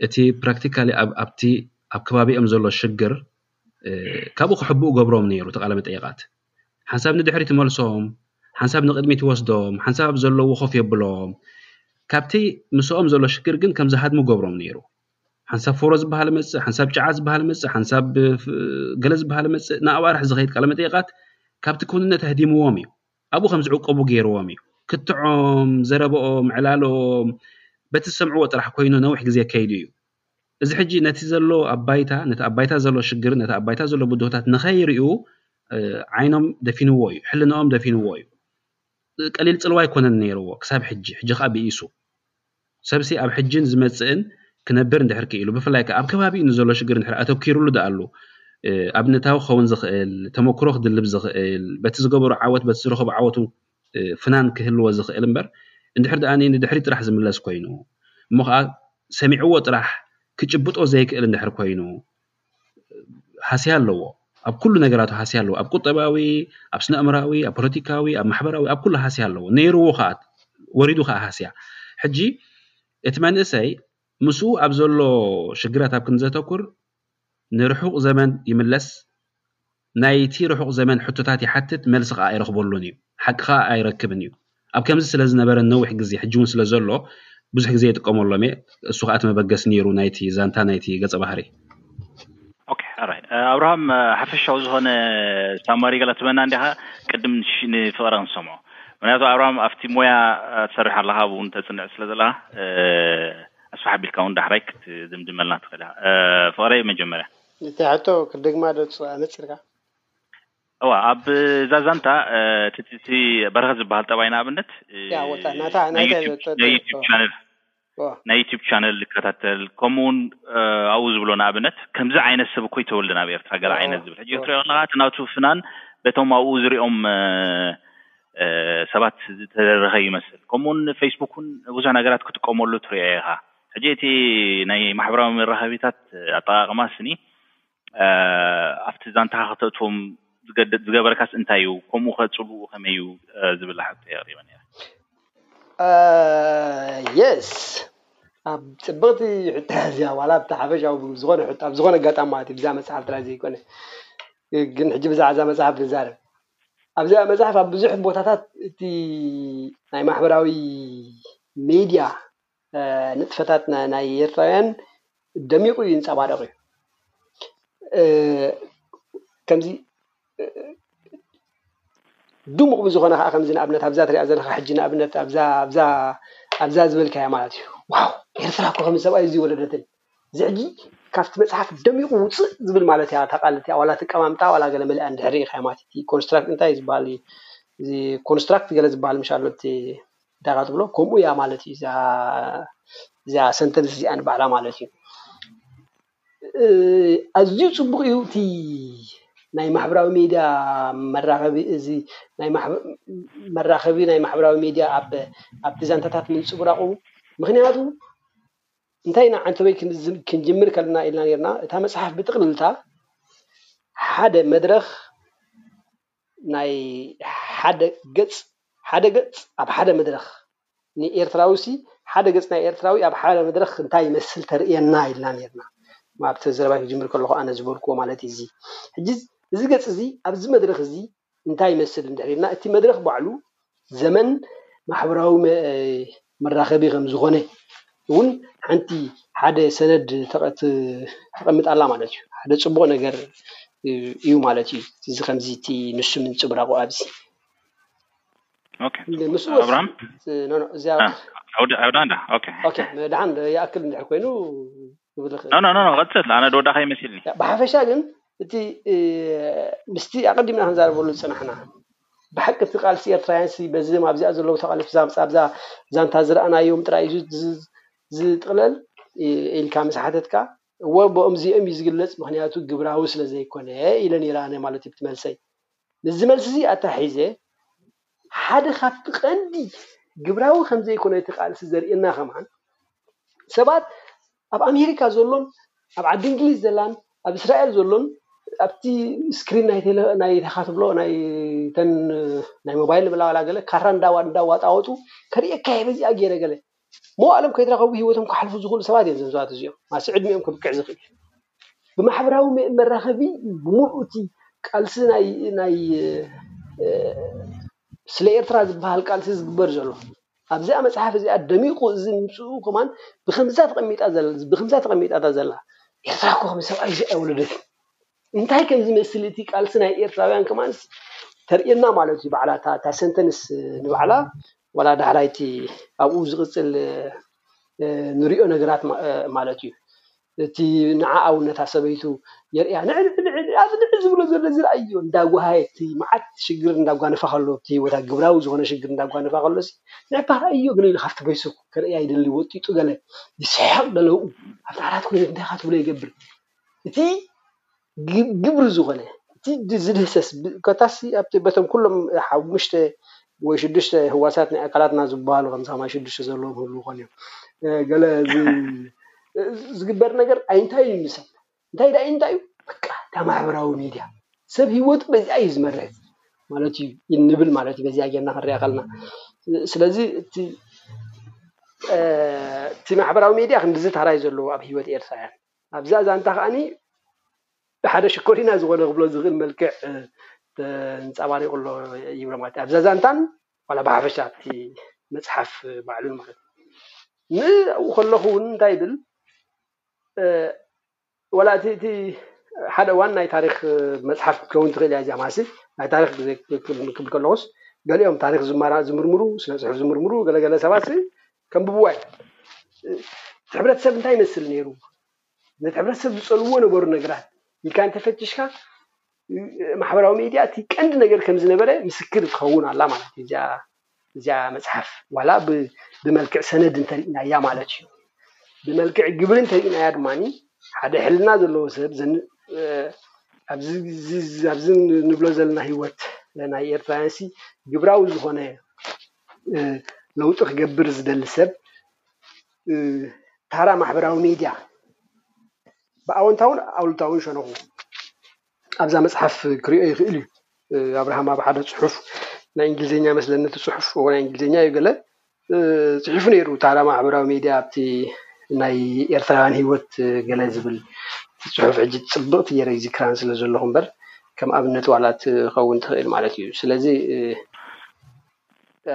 እቲ ፕራክቲካሊ ኣብ ኣብቲ ኣብ ከባቢኦም ዘሎ ሽግር ካብኡ ክሕብኡ ገብሮም ነይሩ ተቃለ መጠየቃት ሓንሳብ ንድሕሪ ትመልሶም ሓንሳብ ንቅድሚ ትወስዶም ሓንሳብ ኣብ ዘለዎ ኮፍ የብሎም ካብቲ ምስኦም ዘሎ ሽግር ግን ከም ዝሃድሙ ገብሮም ነይሩ ሓንሳብ ፎሮ ዝበሃል መጽእ ሓንሳብ ጭዓ ዝበሃል መጽእ ሓንሳብ ገለ ዝበሃል መጽእ ንኣዋርሕ ዝኸይድ ቃለ መጠየቃት ካብቲ ክውንነት ኣህዲምዎም እዩ ኣብኡ ከም ዝዕቆቡ ገይርዎም እዩ። ክትዖም፣ ዘረባኦም፣ ዕላልኦም በቲ ዝሰምዕዎ ጥራሕ ኮይኑ ነዊሕ ግዜ ከይዱ እዩ። እዚ ሕጂ ነቲ ዘሎ ኣብ ባይታ፣ ነቲ ኣብ ባይታ ዘሎ ሽግርን ነቲ ኣብ ባይታ ዘሎ ብድሆታት ንኸይርእዩ ዓይኖም ደፊንዎ እዩ፣ ሕልንኦም ደፊንዎ እዩ። ቀሊል ጽልዋ ኣይኮነን ነይርዎ ክሳብ ሕጂ፣ ሕጂ ከኣ ብኢሱ። ሰብሲ ኣብ ሕጂን ዝመጽእን ክነብር እንድሕር ክኢሉ፣ ብፍላይ ከኣ ኣብ ከባቢኡ ንዘሎ ሽግር እንድሕር ኣተኲሩሉ ደኣሉ፣ ኣብነታዊ ክኸውን ዝኽእል፣ ተመኩሮ ክድልብ ዝኽእል፣ በቲ ዝገበሮ ዓወት በቲ ዝረኸቦ ዓወት ፍናን ክህልዎ ዝኽእል እምበር እንድሕር ደኣ ንድሕሪት ጥራሕ ዝምለስ ኮይኑ፣ እሞ ከኣ ሰሚዕዎ ጥራሕ ክጭብጦ ዘይክእል እንድሕር ኮይኑ፣ ሃስያ ኣለዎ ኣብ ኩሉ ነገራቱ ሃስያ ኣለዎ ኣብ ቁጠባዊ ኣብ ስነ ኣእምራዊ ኣብ ፖለቲካዊ ኣብ ማሕበራዊ ኣብ ኩሉ ሃስያ ኣለዎ ነይርዎ ከዓ ወሪዱ ከዓ ሃስያ ሕጂ እቲ መንእሰይ ምስኡ ኣብ ዘሎ ሽግራት ኣብ ክንዘተኩር ንርሑቕ ዘመን ይምለስ ናይቲ ርሑቕ ዘመን ሕቶታት ይሓትት መልሲ ከኣ ኣይረኽበሉን እዩ። ሓቂ ከኣ ኣይረክብን እዩ። ኣብ ከምዚ ስለ ዝነበረኒ ነዊሕ ግዜ ሕጂ ውን ስለ ዘሎ ብዙሕ ግዜ ይጥቀመሎም እየ። እሱ ከኣ እቲ መበገሲ ነይሩ ናይቲ ዛንታ ናይቲ ገጸ ባህሪ። ኦኬ ኣራይ ኣብርሃም ሓፈሻዊ ዝኾነ ሳማሪ ገለ ትበና እንዲኻ ቅድም ንሽ ንፍቕረ ክንሰምዖ ምክንያቱ ኣብርሃም ኣብቲ ሞያ ትሰርሕ ኣለኻ ኣብኡ ውን ተጽንዕ ስለ ዘለኻ ኣስፍሕ ኣቢልካ ውን ዳሕራይ ክትድምድመልና ትኽእል ኢኻ ፍቕረይ መጀመርያ ነታ ሕቶ ክደግማ ዶ ኣነጺርካ? እዋ ኣብ እዛ ዛንታ እቲ በረኸት ዝበሃል ጠባይ ንኣብነት ናይ ዩቱብ ቻነል ዝከታተል ከምኡ ውን ኣብኡ ዝብሎ ንኣብነት ከምዚ ዓይነት ሰብ እኮ ይተወልደን ኣብ ኤርትራ ገለ ዓይነት ዝብል ሕጂ ክትሪኦ ኣለካ እቲ ናቱ ፍናን በቶም ኣብኡ ዝሪኦም ሰባት ዝተደረኸ ይመስል ከምኡ ውን ፌስቡክ ውን ብዙሕ ነገራት ክጥቀመሉ ትሪኦ ኢኻ ሕጂ እቲ ናይ ማሕበራዊ መራኸቢታት ኣጠቃቅማ ስኒ ኣብቲ ዛንታኻ ከተእትዎም ዝገበረካስ እንታይ እዩ ከምኡ ከ ጽልኡ ከመይ እዩ ዝብል ሕቶ የቅሪበ ነይረ የስ ኣብ ጽብቕቲ ሕቶ እዚኣ ዋላ ኣብቲ ሓፈሻዊ ብዝኾነ ሕቶ ኣብ ዝኾነ ኣጋጣሚ ማለት እዩ ብዛዕባ መጽሓፍ ጥራይ ዘይኮነ ግን ሕጂ ብዛዕባ እዛ መጽሓፍ ንዛረብ ኣብዛ መጽሓፍ ኣብ ብዙሕ ቦታታት እቲ ናይ ማሕበራዊ ሜድያ ንጥፈታት ናይ ኤርትራውያን ደሚቑ ይንጸባረቕ እዩ። ከምዚ ድሙቕ ብዝኾነ ከዓ ከምዚ ንኣብነት ኣብዛ ትሪኣ ዘለኻ ሕጂ ንኣብነት ኣብዛ ኣብዛ ኣብዛ ዝበልካያ ማለት እዩ ዋው ኤርትራ እኮ ከምዚ ሰብኣይ እዚ ወለደትን እዚ ሕጂ ካብቲ መጽሓፍ ደሚቑ ውጽእ ዝብል ማለት እያ እታ ቃል እቲኣ ዋላ እቲ ኣቀማምጣ ዋላ ገለ መሊኣ እንድሕር ርኢኻያ ማለት እቲ ኮንስትራክት እንታይ እዩ ዝበሃል እዚ ኮንስትራክት ገለ ዝበሃል ምሽ ኣሎ እቲ ዳራ ትብሎ ከምኡ እያ ማለት እዩ እዚኣ ሰንተንስ እዚኣ ንባዕላ ማለት እዩ ኣዝዩ ፅቡቅ እዩ እቲ ናይ ማሕበራዊ ሚዲያ መራኸቢ እዚ ናይ መራኸቢ ናይ ማሕበራዊ ሚዲያ ኣብ ኣብቲ ዛንታታት ምንፅብራቑ ምክንያቱ እንታይ ኢና ዓንተበይ ክንጅምር ከለና ኢልና ነርና እታ መፅሓፍ ብጥቕልልታ ሓደ መድረኽ ናይ ሓደ ገጽ ሓደ ገጽ ኣብ ሓደ መድረኽ ንኤርትራዊሲ ሓደ ገጽ ናይ ኤርትራዊ ኣብ ሓደ መድረኽ እንታይ ይመስል ተርእየና ኢልና ኔርና ኣብቲ ዘረባይ ክጅምር ከለኹ ኣነ ዝበልክዎ ማለት እዩ እዚ ሕጂ እዚ ገጽ እዚ ኣብዚ መድረኽ እዚ እንታይ ይመስል እንድሕሪ ኢልና እቲ መድረኽ ባዕሉ ዘመን ማሕበራዊ መራኸቢ ከም ዝኾነ እውን ሓንቲ ሓደ ሰነድ ተቐምጥ ኣላ ማለት እዩ። ሓደ ፅቡቕ ነገር እዩ ማለት እዩ እዚ ከምዚ እቲ ንሱ ምንፅብራቑ ኣብዚ ኦኬ ፅቡቅ ምስ ወስ ኣብርሃም ኖ ኖ እዚኣ ኦኬ ደሓን ይኣክል እንድሕር ኮይኑ ኖ ኖ ኖ ቐፅል ኣነ ድወዳኻ ይመሲልኒ። ብሓፈሻ ግን እቲ ምስቲ ኣቐዲምና ክንዛረበሉ ዝጸናሕና ብሓቂ እቲ ቃልሲ ኤርትራውያንሲ በዚም ኣብዚኣ ዘለዉ ተቓለስቲ ኣብዛ ዛንታ ዝረኣናዮም ጥራይ እዩ ዝጥቕለል ኢልካ ምስ ሓተትካ እወ ብኦምዚኦም እዩ ዝግለጽ ምኽንያቱ ግብራዊ ስለ ዘይኮነ ኢለ ነይረ ኣነ ማለት እዩ እቲ መልሰይ ምስዚ መልሲ እዚ ኣተሓሒዘ ሓደ ካብቲ ቀንዲ ግብራዊ ከምዘይኮነ እቲ ቃልሲ ዘርእየና ከማን ሰባት ኣብ ኣሜሪካ ዘሎን ኣብ ዓዲ እንግሊዝ ዘላን ኣብ እስራኤል ዘሎን ኣብቲ ስክሪን ናይ ቴለ ናይ ተኻ ትብሎ ናይ ተን ናይ ሞባይል ብላ ዋላ ገለ ካራ እንዳ እንዳ ዋጣወጡ ከርእየካ እየ በዚኣ ገይረ ገለ መዋእሎም ከይተረኸቡ ህይወቶም ከሕልፉ ዝኽእሉ ሰባት እዮም እዞም ሰባት እዚኦም ማሲ ዕድሚኦም ከብቅዕ ዝኽእል ብማሕበራዊ መራኸቢ እዩ ብምልኡ እቲ ቃልሲ ናይ ናይ ስለ ኤርትራ ዝበሃል ቃልሲ ዝግበር ዘሎ ኣብዚኣ መጽሓፍ እዚኣ ደሚቑ እዚ ምምጽኡ ከማን ብከምዛ ተቐሚጣ ዘላ ብከምዛ ተቐሚጣታ ዘላ ኤርትራ እኮ ከም ሰብኣይ እዚ ኣይወለደትን እንታይ ከምዚ መስል እቲ ቃልሲ ናይ ኤርትራውያን ከማንስ ተርእየና ማለት እዩ ባዕላ እታ ሰንተንስ ንባዕላ ዋላ ዳሕራይ እቲ ኣብኡ ዝቕጽል ንሪኦ ነገራት ማለት እዩ እቲ ንዓኣ እውን ነታ ሰበይቱ የርእያ ንዕንዕንዕን ኣብዚ ንዕን ዝብሎ ዘሎ እዚ ረኣዮ እንዳጓሃየ እቲ መዓት ሽግር እንዳጓነፈ ከሎ እቲ ህይወታ ግብራዊ ዝኾነ ሽግር እንዳጓነፈ ከሎሲ ንዕባ ረኣዮ ግን ኢሉ ካብቲ በይስኩ ከርእያ ይደሊ ወጢጡ ገለ ይስሕቕ ገለኡ ኣብቲ ዓራት ኮይኑ እንታይ ኢኻ ትብሎ ይገብር እቲ ግብሪ ዝኾነ እቲ ዝድህሰስ ኮታስ ኣብቲ በቶም ኩሎም ሓሙሽተ ወይ ሽዱሽተ ህዋሳት ናይ ኣካላትና ዝበሃሉ ከም ዛማይ ሽዱሽተ ዘለዎም ህልው ክኾኑ እዮም ገለ ዝግበር ነገር ኣይንታይ እዩ ንሰብ እንታይ ዳኣ እንታይ እዩ በቃ እታ ማሕበራዊ ሚድያ ሰብ ሂወቱ በዚኣ እዩ ዝመርሕ ማለት እዩ ንብል ማለት እዩ በዚኣ ጌርና ክንሪኣ ከለና ስለዚ እቲ እቲ ማሕበራዊ ሚድያ ክንድዚ ታራ እዩ ዘለዎ ኣብ ሂወት ኤርትራውያን ኣብዛ ዛንታ ከኣ ብሓደ ሽኮሪና ዝኾነ ክብሎ ዝኽእል መልክዕ ተንጻባሪቑ ኣሎ ይብሎ ማለት እዩ። ኣብዛ ዛንታን ዋላ ብሓፈሻ ኣብቲ መጽሓፍ ባዕሉን ማለት እዩ። ንእኡ ከለኹ እውን እንታይ ይብል ዋላ እቲ እቲ ሓደ እዋን ናይ ታሪኽ መጽሓፍ ክትከውን ትኽእል እያ እዚኣ ማሲ ናይ ታሪኽ ግዜ ክብል ከለኹስ ገሊኦም ታሪኽ ዝመራ ዝምርምሩ ስነ ጽሑፍ ዝምርምሩ ገለገለ ሰባትሲ ከንብብዋ እዮም። እቲ ሕብረተሰብ እንታይ ይመስል ነይሩ፣ ነቲ ሕብረተሰብ ዝጸልውዎ ነበሩ ነገራት ኢልካ እንተ ፈቲሽካ፣ ማሕበራዊ ሜድያ እቲ ቀንዲ ነገር ከም ዝነበረ ምስክር ትኸውን ኣላ ማለት እዩ እዚኣ እዚኣ መጽሓፍ ዋላ ብመልክዕ ሰነድ እንተ ርኢናያ ማለት እዩ። ብመልክዕ ግብሪ እንተ ርኢናያ ድማ ሓደ ሕልና ዘለዎ ሰብ ኣብዚ ኣብዚ ንብሎ ዘለና ህይወት ናይ ኤርትራውያንሲ ግብራዊ ዝኾነ ለውጢ ክገብር ዝደሊ ሰብ ታራ ማሕበራዊ ሚድያ ብኣወንታውን ኣሉታውን ሸነኹ ኣብዛ መፅሓፍ ክሪኦ ይኽእል እዩ። ኣብርሃም ኣብ ሓደ ፅሑፍ ናይ እንግሊዝኛ መስለኒ እቲ ፅሑፍ እዎ ናይ እንግሊዝኛ እዩ ገለ ፅሒፉ ነይሩ ታራ ማሕበራዊ ሚድያ ኣብቲ ናይ ኤርትራውያን ሂወት ገለ ዝብል ፅሑፍ ሕጂ ፅብቕቲ ገይረ ኣይዝክራን ስለ ዘለኹ እምበር ከም ኣብነት ዋላ እትኸውን ትኽእል ማለት እዩ ስለዚ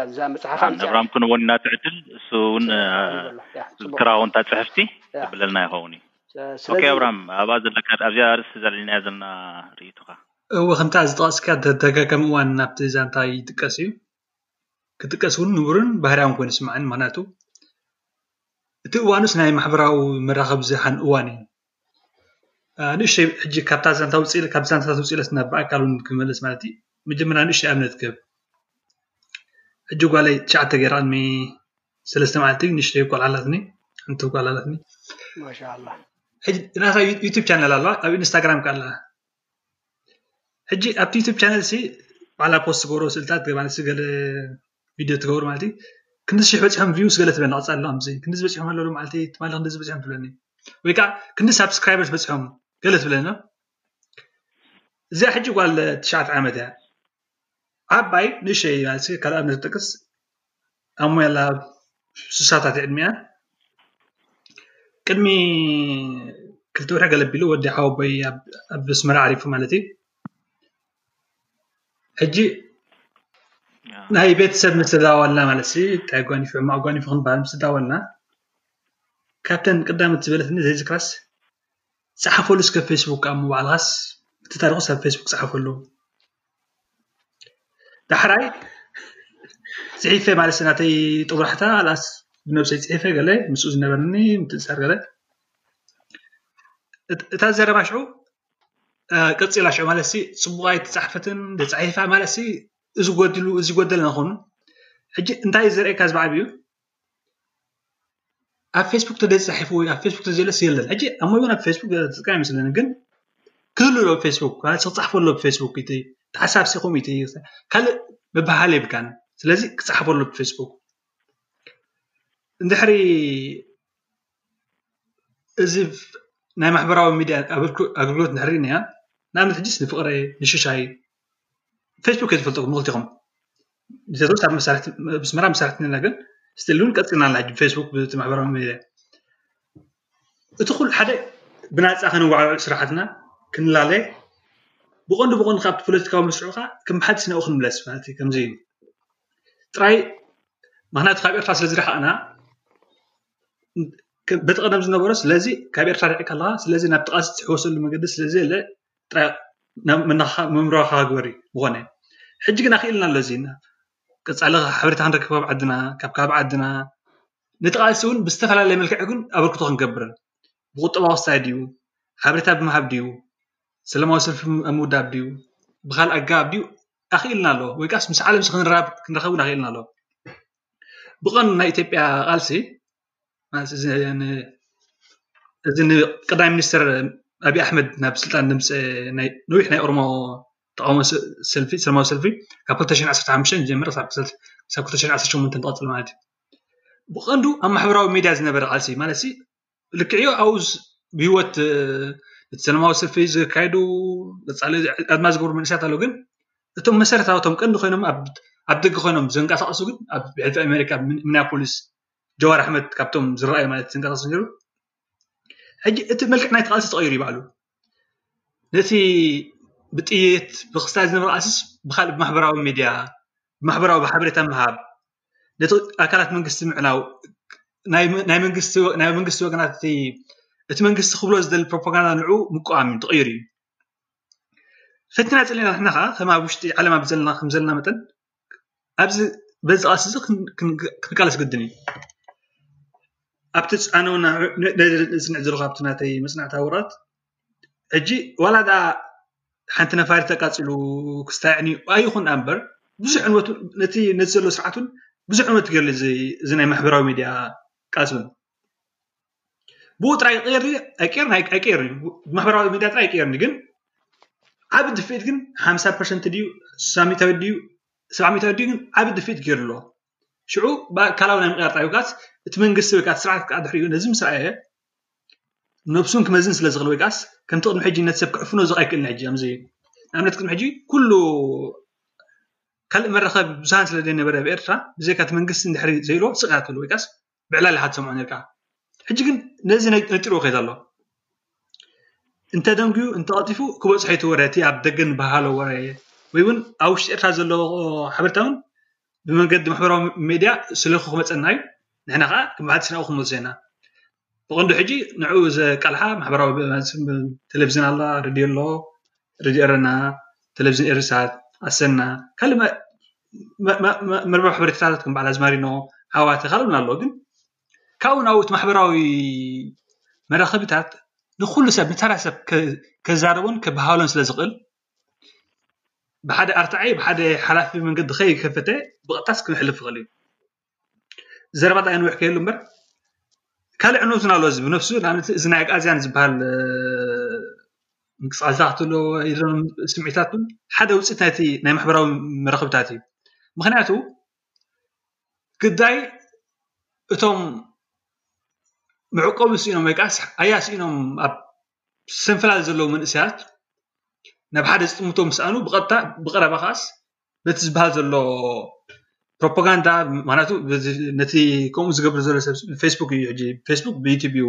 ኣብዛ መፅሓፍ ኣን ኣብራም ክንውን እናትዕድል እሱ እውን ዝዝክራ እውን ታፅሕፍቲ ዝብለልና ይኸውን እዩ ኦኬ ኣብራም ኣብኣ ዘለካ ኣብዚኣ ኣርእስቲ ዘልዕልናያ ዘለና ርእይቶኻ እወ ከምቲ ኣዚ ዝጠቐስካ ተደጋጋሚ እዋን ናብቲ ዛንታ ይጥቀስ እዩ ክጥቀስ እውን ንቡርን ባህርያውን ኮይኑ ስምዓኒ ምክንያቱ እቲ እዋንስ ናይ ማሕበራዊ መራኸቢ ዝሃን እዋን እዩ ንእሽተይ ሕጂ ካብታ ዛንታ ውጽእ ኢለ ካብ ዛንታታት ውጽእ ኢለስ ናብ ብኣካል ውን ክመለስ ማለት እዩ። መጀመርያ ንእሽተይ ኣብነት ክህብ ሕጂ ጓለይ ትሽዓተ ጌራ ቅድሚ ሰለስተ መዓልቲ ንእሽተይ ቆልዓ ኣላትኒ ሓንቲ ጓል ኣላትኒ ሕጂ ናታ ዩቱብ ቻነል ኣለዋ ኣብ ኢንስታግራም ከኣ ኣለዋ። ሕጂ ኣብቲ ዩቱብ ቻነል ሲ ዋላ ፖስት ትገብሮ ስእልታት ገለ ቪድዮ ትገብሮ ማለት እዩ ክንዲ ሽሕ በፂሖም ቪውስ ገለ ትብለኒ ቀፃሊ ከምዚ ክንድዚ በፂሖም ኣለዉ ሎምዓንቲ ትማሊ ክንድዚ በፂሖም ትብለኒ ወይ ከዓ ክንዲ ሳብስክራይበርስ በፂሖም ገለ ትብለኒ እዚኣ ሕጂ ጓል ትሽዓተ ዓመት እያ ዓባይ ንእሽተይ ኢላ ከም ኣብነት ትጠቅስ ኣሞ ያላ ኣብ ስሳታት እዩ ዕድሚኣ ቅድሚ ክልተ ወርሒ ገለ ኣቢሉ ወዲ ሓወቦይ ኣብ ኣስመራ ዓሪፉ ማለት እዩ ሕጂ ናይ ቤተሰብ ምስ ተዳወልና ማለት ሲ እንታይ ጓኒፉ ሕማቕ ጓኒፉ ክንበሃል ምስ ተዳወልና ካብተን ቀዳሞት ዝበለትኒ ዘይዝክራስ ጸሓፈሉ እስከ ፌስቡክ ኣሞ ባዕልኻስ እቲ ታሪኹ ሰብ ፌስቡክ ጸሓፈሉ ዳሕራይ ጽሒፈ ማለት ናተይ ጥቡራሕታ ኣላስ ብነብሰይ ጽሒፈ ገለ ምስኡ ዝነበርኒ ምትእሳር ገለ እታ ዘረባ ሽዑ ቀጺላ ሽዑ ማለት ሲ ጽቡቕ ኣይተጻሕፈትን ደጻሒፋ ማለት ሲ እዚ ጎድሉ እዚ ጎደለ ንኾኑ ሕጂ እንታይ ዘርእየካ ዝባዕብ እዩ ኣብ ፌስቡክ ተገፅ ፃሒፉ ወይ ኣብ ፌስቡክ ተዘይለስ የለን ሕጂ ኣብ መበል ኣብ ፌስቡክ ዝጥቀም ኣይመስለንን ግን ክህሉ ዶ ፌስቡክ ክፃሓፎ ኣሎ ብፌስቡክ ተሓሳብ ሲ ከምኡ እዩ ካልእ ምብህሃል የብልካን ስለዚ ክፃሓፎ ኣሎ ብፌስቡክ እንድሕሪ እዚ ናይ ማሕበራዊ ሚድያ ኣገልግሎት እንድሕር ሪኢናዮ ንኣብነት ሕጂ ንፍቅረይ ንሽሻይ ፌስቡክ እየ ዝፈልጠኩም ምክልቲ ኢኩም ጀሶስ ኣብ ኣስመራ መሳርሕቲ ነና ግን ስትል ውን ቀጺልና ኣላ ፌስቡክ ብቲ ማሕበራዊ ሚድያ እቲ ኩሉ ሓደ ብናጻ ከነዋዓውዕ ስራሓትና ክንላለ ብቐንዱ ብቐንዱ ካብቲ ፖለቲካዊ መስርሑ ከዓ ከም ሓድሽ ናብኡ ክንምለስ ማለት እዩ ከምዚ እዩ ጥራይ ምክንያቱ ካብ ኤርትራ ስለ ዝረሓቕና በቲ ቀደም ዝነበሮ ስለዚ ካብ ኤርትራ ርሒቕካ ኣለካ ስለዚ ናብቲ ቃልሲ ትሕወሰሉ መገዲ ስለ ዘየለ ምምራካ ግበሪ ብኮነ ሕጂ ግና ክኢልና ኣሎ እዚ ቀፃሊ ሓበሬታ ክንረክብ ኣብ ዓድና ካብ ከባቢ ዓድና ነቲ ቃልሲ እውን ብዝተፈላለየ መልክዕ እውን ኣበርክቶ ክንገብር ብቁጠባ ወሳኝ ድዩ ሓበሬታ ብምሃብ ድዩ ሰላማዊ ሰልፊ ኣብ ምውዳብ ድዩ ብካልእ ኣገባብ ድዩ ኣክኢልና ኣሎ ወይ ከዓ ምስ ዓለም ክንራከብ እውን ኣክኢልና ኣሎ ብቀንዱ ናይ ኢትዮጵያ ቃልሲ እዚ ቀዳማይ ሚኒስተር ኣብይ ኣሕመድ ናብ ስልጣን ዘምፀአ ነዊሕ ናይ ኦሮሞ ተቃውሞ ሰልፊ ሰለማዊ ሰልፊ ካብ ክልተ ሽሕን ዓሰርተ ሓሙሽተን ዝጀመረ ክሳብ ክልተ ሽሕን ዓሰርተ ሸሞንተን ዝቀፀለ ማለት እዩ፡፡ ብቀንዱ ኣብ ማሕበራዊ ሚድያ ዝነበረ ቃልሲ ማለት እዚ ልክዕዮ ኣብኡ ብሂወት ሰለማዊ ሰልፊ ዘካየዱ ቀፃሊ ኣድማ ዝገበሩ መንእሰያት ኣለው ግን እቶም መሰረታዊ እቶም ቀንዲ ኮይኖም ኣብ ደገ ኮይኖም ዘንቀሳቅሱ ግን ኣብ ኣሜሪካ ሚኒያፖሊስ ጀዋር ኣሕመድ ካብቶም ዝረኣዩ ማለት ዝንቀሳቀስ ነይሩ ሕጂ እቲ መልክዕ ናይቲ ቃልሲ ተቐይሩ እዩ ባዕሉ ነቲ ብጥይት ብክስታይ ዝነበረ ቃልሲስ ብካልእ ብማሕበራዊ ሚድያ ብማሕበራዊ ብሓበሬታ ምሃብ ነቲ ኣካላት መንግስቲ ምዕናው ናይ መንግስቲ ወገናት እቲ እቲ መንግስቲ ክብሎ ዝደሊ ፕሮፓጋንዳ ንዑ ምቋም ተቐይሩ እዩ ፈትና ፀሊና ንሕና ከዓ ከም ኣብ ውሽጢ ዓለም ኣብ ዘለና ከም ዘለና መጠን ኣብዚ በዚ ቃልሲ እዚ ክንቃለስ ግድን እዩ፡፡ ኣብቲ ዝፀዓናና ኣብቲ ናተይ መፅናዕቲ ሃገራት ሕጂ ዋላ ድኣ ሓንቲ ነፋሪት ኣቃፂሉ ክስታይ ኣዕንዩ ኣይኹን ደኣ እምበር ብዙሕ ዕንወት ነቲ ዘሎ ስርዓት እውን ብዙሕ ዕንወት ገይሩሉ እዚ ናይ ማሕበራዊ ሚድያ ቃልሲ እውን፡፡ ብኡ ጥራይ ክቅየር ድዩ ኣይቅየርን ኣይቅየርን እዩ ማሕበራዊ ሚድያ ጥራይ ኣይቅየርን እዩ ግን ዓቢ ድፍኢት ግን ሓምሳ ፐርሰንት ድዩ ስሳ ሚእታዊት ድዩ ሰብዓ ሚእታዊት ድዩ ግን ዓቢ ድፍኢት ገይሩ ኣሎ ሽዑ ብኣካላዊ ናይ ምቅያር ጥራይ ወይካስ እቲ መንግስቲ ወይካስ ስርዓት ከዓ ድሕሪኡ ነዚ ምስ ረኣየ ነብሱን ክመዝን ስለ ዝኽእል ወይካስ ከምቲ ቅድሚ ሕጂ ነቲ ሰብ ክዕፍኖ ዝኽ ኣይክእልን ሕጂ ኣምዚ ንኣብነት ቅድሚ ሕጂ ኩሉ ካልእ መራኸቢ ብዙሃን ስለ ዘይነበረ ኣብ ኤርትራ ብዘይካ እቲ መንግስቲ እንድሕሪ ዘይሎ ስቕ ኣትሉ ወይካስ ብዕላል ኢኻ ትሰምዖ ኔርካ ሕጂ ግን ነዚ ነጢርዎ ከይ ዘሎ እንተ ደንጉዩ እንተ ቀልጢፉ ክበጽሖ እቲ ወረ እቲ ኣብ ደገ ንበሃሎ ወረ ወይ እውን ኣብ ውሽጢ ኤርትራ ዘሎ ሓበሬታ እውን ብመንገዲ ማሕበራዊ ሜድያ ስለኩ ክመፀና እዩ ንሕና ከዓ ብመዓልቲ ስናኡ ክንመልሶ ኢና ብቐንዱ ሕጂ ንዕኡ ዘቃልሓ ማሕበራዊ ቴሌቭዝን ኣላ ሬድዮ ኣሎ ሬድዮ ኤረና ቴሌቭዝን ኤርሳት ኣሰና ካልእ መርበብ ሓበሬታታት ከም በዓል ኣዝማሪኖ ዓዋተ ካልኦት እውን ኣለዉ ግን ካብኡ ናብኡ እቲ ማሕበራዊ መራኸቢታት ንኩሉ ሰብ ንተራ ሰብ ከዛርቦን ከበሃህሎን ስለ ዝኽእል ብሓደ ኣርትዓይ ብሓደ ሓላፊ መንገዲ ከይከፈተ ብቐጥታ ክመሓለፍ ይኽእል እዩ። ዘረባ ጣይ ንውሕ ከየሉ እምበር ካልዕ ነብሱን ኣሎ ህዝቢ ነብሱ ንኣብነት እዚ ናይ ኣግኣዝያን ዝበሃል ምንቅስቃሳት ዘለዎ ስምዒታት እውን ሓደ ውፅኢት ናይቲ ናይ ማሕበራዊ መራኽብታት እዩ ምክንያቱ ግዳይ እቶም መዕቆቢ ስኢኖም ወይ ከዓ ኣያ ስኢኖም ኣብ ሰንፈላል ዘለዉ መንእሰያት ናብ ሓደ ዝጥምቶ ምስኣኑ ብቐጥታ ብቐረባ ከዓስ በቲ ዝበሃል ዘሎ ፕሮፓጋንዳ ምክንያቱ ነቲ ከምኡ ዝገብር ዘሎ ሰብ ፌስቡክ እዩ ሕጂ ፌስቡክ ብዩቱብ እዩ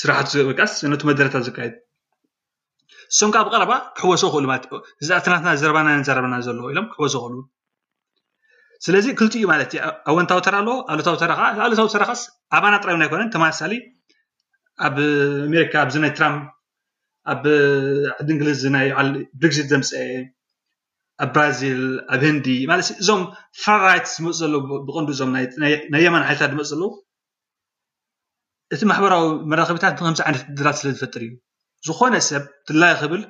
ስራሕቱ ወይ ከዓስ ነቲ መደረታት ዘካይድ እሶም ከዓ ብቐረባ ክሕወሶ ክእሉ ማለት እዩ እዚ እቲ ናትና ዘረባና ዘረባና ዘሎ ኢሎም ክሕወሶ ክእሉ ስለዚ ክልቲኡ ማለት እዩ ኣወንታዊ ተራ ኣለዎ ኣሉታዊ ተራ ከዓ ኣሉታዊ ተራ ካስ ኣባና ጥራይ እውን ኣይኮነን ተመሳሳሊ ኣብ ኣሜሪካ ኣብዚ ናይ ትራምፕ ኣብ ዓዲ እንግሊዝ ናይ ብሪግዚት ዘምፀአ ኣብ ብራዚል ኣብ ህንዲ ማለት እዞም ፋራይት ዝመፁ ዘለዉ ብቐንዱ እዞም ናይ የማን ሓይልታት ዝመፁ ዘለዉ እቲ ማሕበራዊ መራኸቢታት ከምዚ ዓይነት ድራት ስለ ዝፈጥር እዩ ዝኾነ ሰብ ድላይ ክብል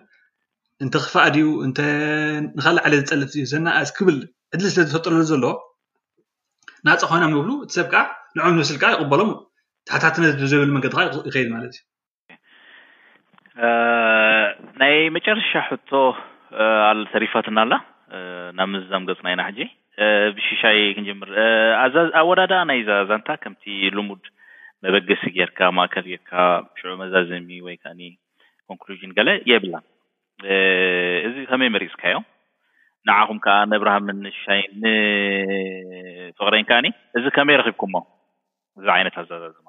እንተ ክፋእ ድዩ እንተ ንካልእ ዓለ ዝጠልፍ ድዩ ዘናኣእስ ክብል ዕድል ስለ ዝፈጥረሉ ዘሎ ናፃ ኮይኖም ንብሉ እቲ ሰብ ከዓ ንዖም ንመስል ከዓ ይቕበሎም ተሓታትነት ብዘብል መንገዲ ከዓ ይኸይድ ማለት እዩ ናይ መጨረሻ ሕቶ ኣል ተሪፋትና ኣላ ናብ ምዝዛም ገጽና ኢና ሕጂ ብሽሻይ ክንጀምር ኣወዳድኣ ናይዛ ዛንታ ከምቲ ልሙድ መበገሲ ጌርካ ማእከል ጌርካ ሽዑ መዛዘሚ ወይ ከዓኒ ኮንክሉዥን ገለ የብላን እዚ ከመይ መሪጽካዮ ንዓኹም ከዓ ነብርሃምን ንሻይ ንፍቕሬን ከዓኒ እዚ ከመይ ረኺብኩሞ እዚ ዓይነት ኣዘዛዝማ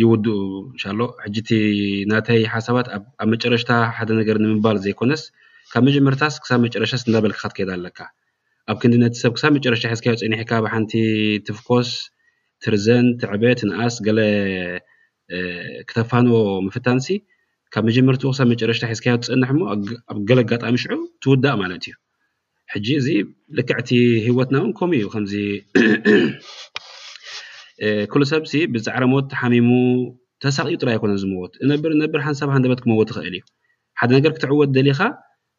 ይውድኡ እንሻሎ ሕጂ እቲ ናተይ ሓሳባት ኣብ መጨረሽታ ሓደ ነገር ንምባል ዘይኮነስ ካብ መጀመርታስ ክሳብ መጨረሻስ እንዳበልካ ክትከይድ ኣለካ ኣብ ክንዲ ነቲ ሰብ ክሳብ መጨረሻ ሒዝካዮ ጸኒሕካ ብ ሓንቲ ትፍኮስ ትርዘን ትዕበ ትንኣስ ገለ ክተፋንዎ ምፍታንሲ ካብ መጀመርትኡ ክሳብ መጨረሽታ ሒዝካዮ ትጸንሕ እሞ ኣብ ገለ ኣጋጣሚ ሽዑ ትውዳእ ማለት እዩ ሕጂ እዚ ልክዕ እቲ ሂወትና እውን ከምኡ እዩ ከምዚ ኩሉ ሰብሲ ብፃዕረ ሞት ተሓሚሙ ተሳቂኡ ጥራይ ኣይኮነን ዝመወት እነብር እነብር ሓንሳብ ሃንደበት ክመወት ይኽእል እዩ ሓደ ነገር ክትዕወት ደሊኻ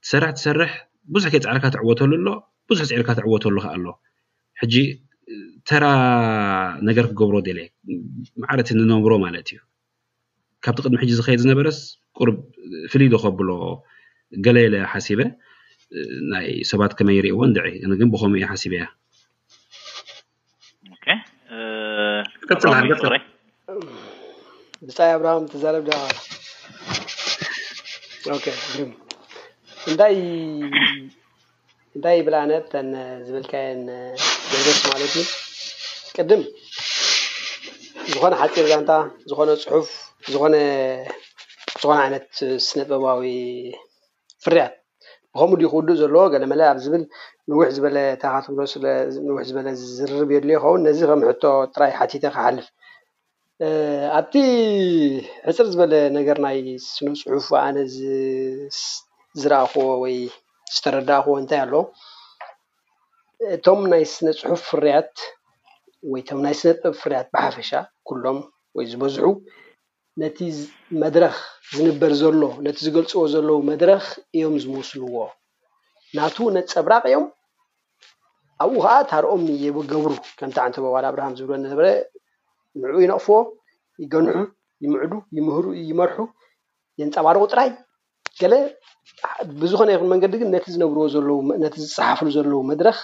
ትሰርሕ ትሰርሕ ብዙሕ ከይፃዕርካ ትዕወተሉ ኣሎ ብዙሕ ፅዒርካ ትዕወተሉ ከዓ ኣሎ ሕጂ ተራ ነገር ክገብሮ ደልየ ማዕረ እቲ ንነብሮ ማለት እዩ ካብቲ ቅድሚ ሕጂ ዝኸይድ ዝነበረስ ቁሩብ ፍልይ ዶ ከብሎ ገለ ኢለ ሓሲበ ናይ ሰባት ከመይ ይርእይዎ እንድዒ ኣነ ግን ብኸምኡ እየ ሓሲበያ ኦኬ እ፣ ቀጽል ኣብርሃም ሃገር ፍቅረይ ብጻይ ኣብርሃም ትዛረብ ዳ ኦኬ ግርም እንታይ እንታይ ይብላ ነብተን ዝበልካየን ገንዘብስ ማለት እዩ ቅድም ዝኾነ ሓፂር ዛንታ ዝኾነ ፅሑፍ ዝኾነ ዝኾነ ዓይነት ስነጥበባዊ ፍርያት ብኸምኡ ድዩ ክውድእ ዘለዎ ገለመለ ኣብ ዝብል ንውሕ ዝበለ ታኻትብሎ ስለ ንውሕ ዝበለ ዝርርብ የድልዮ ይኸውን ነዚ ከም ሕቶ ጥራይ ሓቲተ ክሓልፍ ኣብቲ ሕጽር ዝበለ ነገር ናይ ስነ-ጽሑፍ ኣነ ዝረኣኹዎ ወይ ዝተረዳእኹዎ እንታይ ኣሎ እቶም ናይ ስነ-ጽሑፍ ፍርያት ወይ እቶም ናይ ስነ-ጥበብ ፍርያት ብሓፈሻ ኩሎም ወይ ዝበዝሑ ነቲ መድረኽ ዝንበር ዘሎ ነቲ ዝገልጽዎ ዘለዉ መድረኽ እዮም ዝመስልዎ። ናቱ ነጸብራቕ እዮም? ኣብኡ ከኣ ታርኦም ይገብሩ፣ ከምቲ ዓንተ በጓል ኣብርሃም ዝብሎ ዝነበረ፣ ንዕኡ ይነቕፍዎ፣ ይገንሑ፣ ይምዕዱ፣ ይምህሩ፣ ይመርሑ፣ የንጸባርቑ ጥራይ ገለ ብዝኾነ ይኹን መንገዲ ግን ነቲ ዝነብርዎ ዘለዉ ነቲ ዝጸሓፍሉ ዘለዉ መድረኽ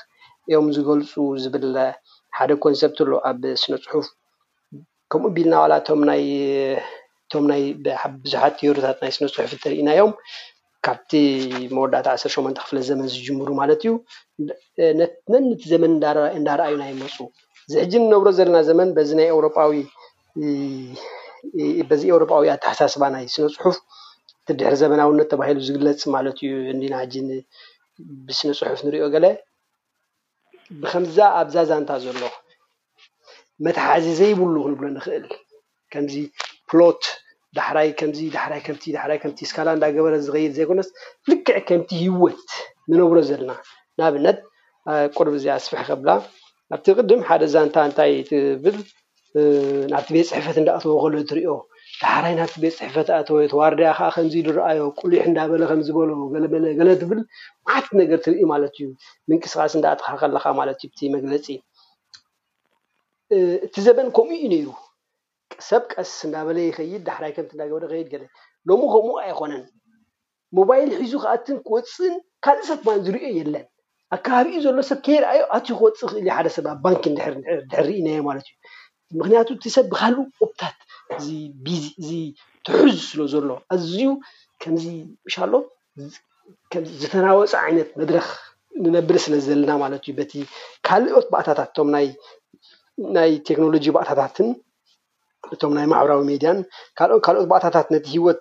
እዮም ዝገልጹ ዝብል ሓደ ኮንሰፕት ኣሎ ኣብ ስነ ጽሑፍ። ከምኡ ቢልና ዋላ እቶም ናይ እቶም ናይ ብዙሓት ቲዮሪታት ናይ ስነ ጽሑፍ እንተርኢናዮም ካብቲ መወዳእታ ዓሰርተ ሸሞንተ ክፍለ ዘመን ዝጅምሩ ማለት እዩ ነቲ ዘመን እንዳረኣዩና ይመፁ እዚ ሕጂ ንነብሮ ዘለና ዘመን በዚ ናይ ኤውሮጳዊ በዚ ኤውሮጳዊ ኣተሓሳስባ ናይ ስነ ጽሑፍ እቲ ድሕሪ ዘመናውነት ተባሂሉ ዝግለጽ ማለት እዩ እንዲና ሕጂ ብስነ ጽሑፍ ንሪኦ ገለ ብኸምዛ ኣብዛ ዛንታ ዘሎ መትሓዚ ዘይብሉ ክንብሎ ንኽእል ከምዚ ፕሎት ዳሕራይ ከምዚ ዳሕራይ ከምቲ ዳሕራይ ከምቲ ስካላ እንዳገበረ ዝኸይድ ዘይኮነስ ልክዕ ከምቲ ሂወት ንነብሮ ዘለና ንኣብነት ቁርብ እዚኣ ኣስፍሕ ከብላ ኣብቲ ቅድም ሓደ ዛንታ እንታይ ትብል ናብቲ ቤት ጽሕፈት እንዳ ኣተወ ከሎ እትሪኦ። ዳሕራይ ናብቲ ቤት ጽሕፈት ኣተወ፣ እቲ ዋርድያ ከኣ ከምዚ ኢሉ ረኣዮ፣ ቁሊሕ እንዳ በለ ከምዚ በሎ፣ ገለ በለ ገለ ትብል መዓት ነገር ትርኢ ማለት እዩ፣ ምንቅስቃስ እንዳ ኣተኻ ከለኻ ማለት እዩ እቲ መግለጺ። እቲ ዘበን ከምኡ እዩ ነይሩ፣ ሰብ ቀስ እንዳ በለ ይኸይድ፣ ዳሕራይ ከምቲ እንዳ ገበረ ክኸይድ ገለ። ሎሚ ከምኡ ኣይኾነን። ሞባይል ሒዙ ክኣትን ክወጽእን ካልእ ሰብ ከማን ዝርእዮ የለን። ኣብ ከባቢኡ ዘሎ ሰብ ከይረኣዮ ኣትዩ ክወጽእ ይኽእል እዩ ሓደ ሰብ ኣብ ባንኪ እንድሕር እንድሕር ርኢናዮ ማለት እዩ። ምኽንያቱ እቲ ሰብ ብካልእ ኦብታት እዚ ቢዚ እዚ ትሑዝ ስለ ዘሎ ኣዝዩ ከምዚ ምሻሎ ከምዚ ዝተናወጸ ዓይነት መድረኽ ንነብር ስለ ዘለና ማለት እዩ በቲ ካልኦት ባእታታት እቶም ናይ ናይ ቴክኖሎጂ ባእታታትን እቶም ናይ ማሕበራዊ ሜድያን ካልኦት ካልኦት ባእታታት ነቲ ህይወት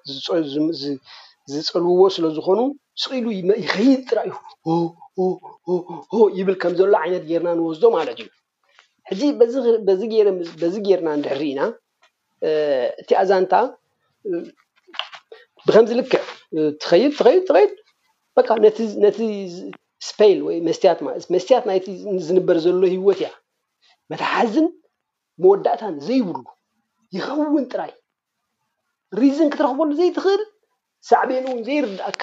ዝጸልውዎ ስለ ዝኾኑ ስቕ ኢሉ ይኸይድ ጥራይ ሆሆሆሆሆ ይብል ከም ዘሎ ዓይነት ጌርና ንወስዶ ማለት እዩ። ሕጂ በዚ ጌርና እንድሕር ርኢና እቲኣ ዛንታ ብኸምዚ ልክዕ ትኸይድ ትኸይድ ትኸይድ በቃ ነቲ ስፔል ወይ መስትያት ማለት መስትያት ናይቲ ዝንበር ዘሎ ህይወት እያ መትሓዝን መወዳእታን ዘይብሉ ይኸውን ጥራይ ሪዝን ክትረኽበሉ ዘይትኽእል ሳዕቤኑ እውን ዘይርድኣካ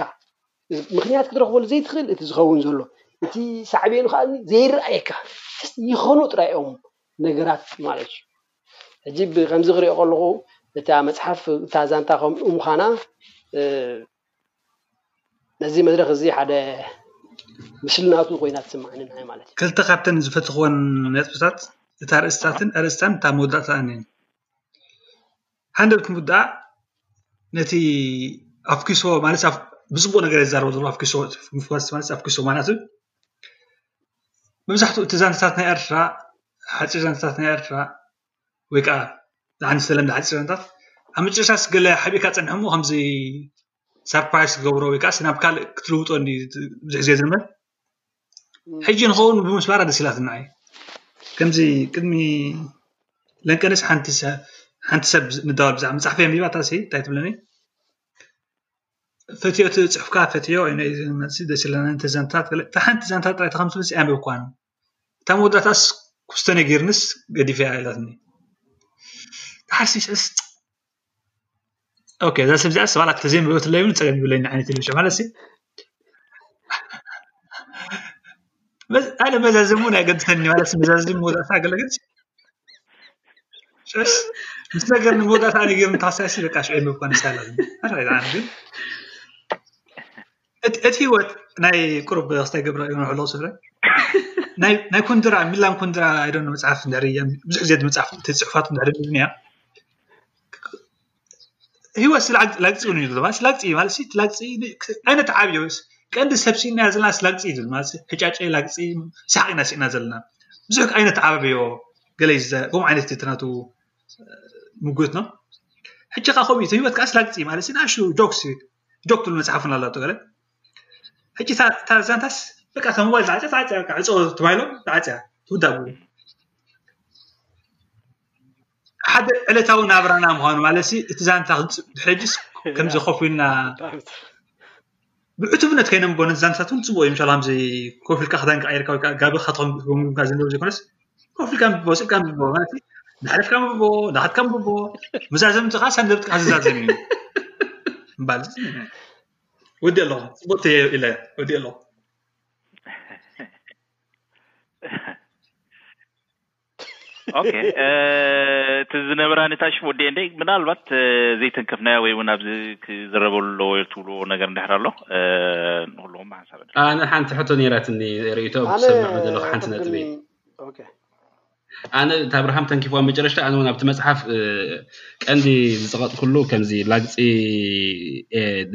ምክንያት ክትረኽበሉ ዘይትኽእል እቲ ዝኸውን ዘሎ እቲ ሳዕቤኑ ከዓ ዘይረኣየካ ይኸኑ ጥራይ እዮም ነገራት ማለት እዩ ሕጂ ከምዚ ክሪኦ ከለኹ እታ መፅሓፍ እታ ዛንታ ከምኡ ምዃና ነዚ መድረኽ እዚ ሓደ ምስሊ ናቱ ኮይና ትስምዓኒ ንዓይ ማለት እዩ። ክልተ ካብተን ዝፈተኽወን ነጥብታት እታ ኣርእስታትን ኣርእስታን እታ መወዳእታኣን እየን። ሃንደበት ምውዳኣ ነቲ ኣብ ኲሶ ማለት ብጽቡቕ ነገር እየ ዝዛረቦ ዘለኹ ኣብ ኲሶ ምፍኳስ ማለት ኣብ ኲሶ ማለት እዩ። መብዛሕትኡ እቲ ዛንታታት ናይ ኤርትራ ሓጺር ዛንታታት ናይ ኤርትራ ወይ ከዓ ብጣዕሚ ዝተለምደ ሓፂር ዛንታ ኣብ መጨረሻስ ገለ ሓቢእካ ትፀንሕ እሞ ከምዚ ሳርፕራይዝ ክገብሮ ወይ ከዓ ናብ ካልእ ክትልውጦ እንድዩ ብዙሕ ግዜ ዝልመድ ሕጂ ንኸውን ብምስባራ ደስ ኢላትና እዩ ከምዚ ቅድሚ ለንቀንስ ሓንቲ ሰብ ሓንቲ ሰብ ንዳወል ብዛዕባ መፅሓፈይ ኣንቢባታ ሲ እንታይ ትብለኒ ፈትዮ እቲ ፅሑፍካ ፈትዮ ደስ ኢለና እንተ ዛንታ ሓንቲ ዛንታ ጥራይ ተኸምትብል ኣንበብኳን እታ መወዳእታኣስ ኩስቶ ነጊርንስ ገዲፈያ ኢላትኒ ደሓር ስስ ኦኬ እዛ ሰብ እዚኣስ ዋላ ተዘይ ኣንበበትለይ እውን ፀገም የብለይን ንዓይ ትብል ሸ ማለት ኣነ መዛዘሚ እውን ኣየገድሰኒ ማለት መዛዘሚ መወዳእታ ገለ ግን ሽዕስ ምስ ነገር ንመወዳእታ ነጊርኒ ተሓሳሲ በቃ ሽዑ የንበብኳ ንሳ ኢላትኒ ግን እቲ ህይወት ናይ ቁሩብ ክስታይ ገብረ ይምሕሎ ስለ ናይ ኩንድራ ሚላን ኩንድራ ኣይዶ መፅሓፍ ንሪ ብዙሕ ግዜ መፅሓፍ ፅሑፋት ንዕደግንያ ህይወት ስላግፂ ውን እዩ ዝብልዋ ስላግፂ ማለት ላግፂ ዓይነት ዓብ እዩ ቀንዲ ሰብ ስኢና ዘለና ስላግፂ እዩ ዝብል ማለት ሕጫጨ ላግፂ ሰሓቅ ኢና ስኢና ዘለና ብዙሕ ዓይነት ዓብ እዮ ገለ ከምኡ ዓይነት እቲ ናቱ ምጉት ነው ሕጂ ከ ከምኡ እዩ እቲ ህይወት ከኣ ስላግፂ ማለት ንኣሽቱ ጆክስ እዩ ዶክ ትብል መጽሓፍ እውን ኣላቶ ገለ ሕጂ እታ ዛንታስ በቃ ከም ሞባይል ዝዓፀ ዝዓፀ በቃ ዕፆ ተባሂሎም ዝዓፅያ ትውዳእ ብኡ ሓደ ዕለታዊ ናብራና ምዃኑ ማለት እቲ ዛንታ ሕጅስ ከምዚ ኮፍ ኢልና ብዕቱብነት ከይነንቦ ነቲ ዛንታታት እውን ፅቡቅ እዩ ምሻ ከምዚ ኮፍ ኢልካ ክዳንካ ቀይርካ ወይ ከዓ ጋብኻ ትኾን ዘይኮነስ ኮፍ ኢልካ ምብቦ ስልካ ምብቦ ማለት ንሓለፍካ ምብቦ ንሓትካ ምብቦ መዛዘምቲ ከዓ ሰንደብትካ ዝዛዘም እዩ ምባል ወዲ ኣለኹ ፅቡቅ ኢለ ወዲ ኣለኹ ኦኬ እቲ ዝነበራ ንታሽም ወዲ እንደ ምናልባት ዘይተንከፍናያ ወይ እውን ኣብዚ ክዝረበሉ ኣለዎ ትብልዎ ነገር እንድሕር ኣሎ ንኩልኹም ሓሳብ ኣነ ሓንቲ ሕቶ ነይራትኒ ርእቶ ሰምዕ ዘለኹ ሓንቲ ነጥቢ ኣነ እቲ ኣብርሃም ተንኪፎ ኣብ መጨረሽታ ኣነ እውን ኣብቲ መፅሓፍ ቀንዲ ዝፀቐጥኩሉ ከምዚ ላግፂ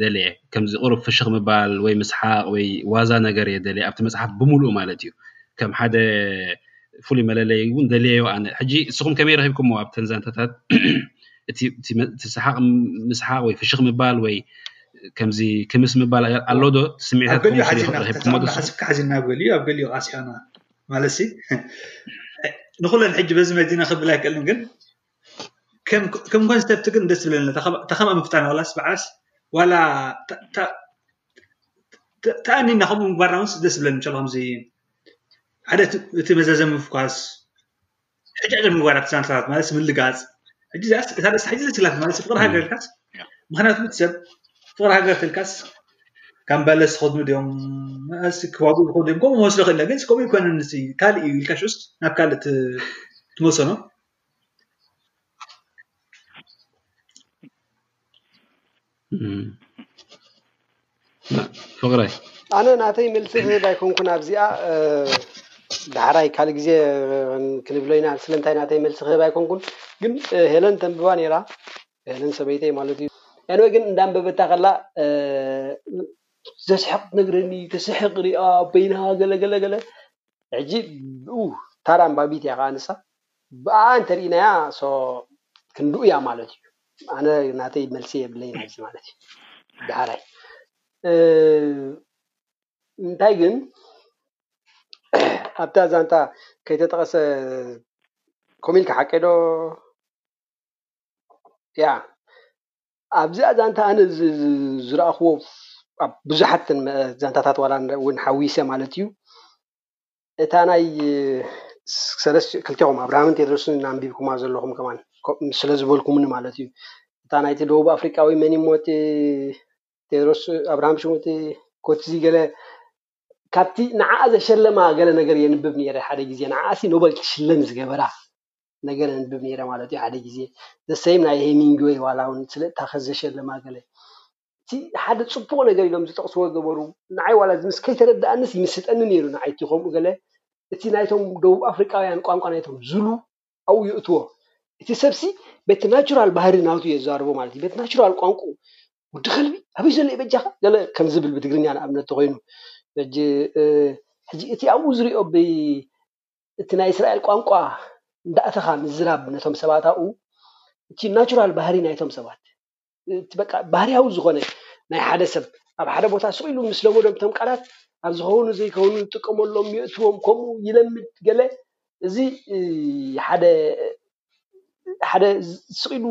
ደልየ ከምዚ ቁሩብ ፍሽኽ ምባል ወይ ምስሓቕ ወይ ዋዛ ነገር እየ ደልየ ኣብቲ መፅሓፍ ብምሉኡ ማለት እዩ ከም ሓደ ፍሉይ መለለይ እውን ደልየዮ ኣነ ሕጂ እስኹም ከመይ ረኺብኩምዎ ኣብተን ዛንታታት እቲ ሰሓቅ ምስሓቅ ወይ ፍሽኽ ምባል ወይ ከምዚ ክምስ ምባል ኣሎ ዶ ስምዒታት ገሊኡ ሓዚና ሓስብካ ሓዚና ኣብ ገሊኡ ኣብ ገሊኡ ቃሲያና ማለት ሲ ንኩለን ሕጂ በዚ መዚና ክብል ኣይክእልን ግን ከም ከም ኮንሰፕት ግን ደስ ብለኒ ተኸማ ምፍጣን ዋላስ በዓስ ዋላ ተኣኒና ከምኡ ምግባርና ውንስ ደስ ብለኒ ከምዚ ሓደ እቲ መዘዘ ምፍኳስ ሕጂ ዕድም ምግባራት ዛንታታት ማለት ምልጋጽ ሕጂ ዛስ እታ ደስ ሕጂ ዘስላፍ ማለት ፍቅሪ ሃገር ኢልካስ ምክንያቱ ምት ሰብ ፍቅሪ ሃገር ተልካስ ከም በለስ ኸድኑ ድዮም ኣስ ክዋግኡ ኸዱ ድዮም ከምኡ መስሎ ክእለ ግን ከምኡ ይኮነን ንስ ካልእ እዩ ኢልካ ሽስ ናብ ካልእ ትመሰኖ ፍቅረይ ኣነ ናተይ መልሲ ክህብ ኣይኮንኩን ኣብዚኣ ዳሕራይ ካልእ ግዜ ክንብሎ ኢና ስለምንታይ ናተይ መልሲ ክህብ ኣይኮንኩን ግን ሄለን ተንብባ ነይራ ሄለን ሰበይተይ ማለት እዩ ኤንወይ ግን እንዳንበበታ ከላ ዘስሕቅ ትነግረኒ ተስሕቅ ሪኣ በይና ገለ ገለ ገለ ሕጂ ብኡ ታራ ኣንባቢት እያ ከኣ ንሳ ብኣኣ እንተሪኢናያ so ክንድኡ እያ ማለት እዩ ኣነ ናተይ መልሲ የብለይን ኣብዚ ማለት እዩ ዳሃራይ እንታይ ግን ኣብታ ዛንታ ከይተጠቐሰ ከምኡ ኢልካ ሓቀይ ዶ ያ ኣብዚኣ ዛንታ ኣነ ዝረኣኽዎ ኣብ ብዙሓት ዛንታታት ዋላ እውን ሓዊሰ ማለት እዩ እታ ናይ ሰለስቲኦም ክልቲኦም ኣብርሃምን ቴድሮስን ኣንቢብኩማ ዘለኹም ከማን ስለ ዝበልኩምኒ ማለት እዩ እታ ናይቲ ደቡብ ኣፍሪቃዊ መን እሞ እቲ ቴድሮስ ኣብርሃም ሽሙ እቲ ኮትዚ ገለ ካብቲ ንዓኣ ዘሸለማ ገለ ነገር የንብብ ነይረ ሓደ ግዜ ንዓኣሲ ኖበል ክትሽለም ዝገበራ ነገር የንብብ ነይረ ማለት እዩ ሓደ ግዜ ዘሰይም ናይ ሄሚንግወይ ዋላ እውን ስለ እታ ከዘሸለማ ገለ እቲ ሓደ ጽቡቅ ነገር ኢሎም ዝጠቅስዎ ዝነበሩ ንዓይ ዋላ እዚ ምስ ከይተረደኣንስ ይምስጠኒ ኔሩ ንዓይ እቲ ከምኡ ገለ እቲ ናይቶም ደቡብ ኣፍሪቃውያን ቋንቋ ናይቶም ዙሉ ኣብኡ የእትዎ እቲ ሰብሲ በቲ ናቹራል ባህሪ ናቱ እየ ዝዛረቦ ማለት እዩ በቲ ናቹራል ቋንቁኡ ወዲ ከልቢ ኣበይ ዘሎ እዩ በጃኻ ገለ ከም ዝብል ብትግርኛ ንኣብነት ተኾይኑ ሕጂ ሕጂ እቲ ኣብኡ ዝሪኦ ብ እቲ ናይ እስራኤል ቋንቋ እንዳእተኻ ምዝራብ ነቶም ሰባት ኣብኡ እቲ ናቹራል ባህሪ ናይቶም ሰባት እቲ በቃ ባህርያዊ ዝኾነ ናይ ሓደ ሰብ ኣብ ሓደ ቦታ ስቕ ኢሉ ምስ ለመዶም እቶም ቃላት ኣብ ዝኸውን ዘይከውን ዝጥቀመሎም የእትዎም ከምኡ ይለምድ ገለ እዚ ሓደ ሓደ ስቕ ኢሉ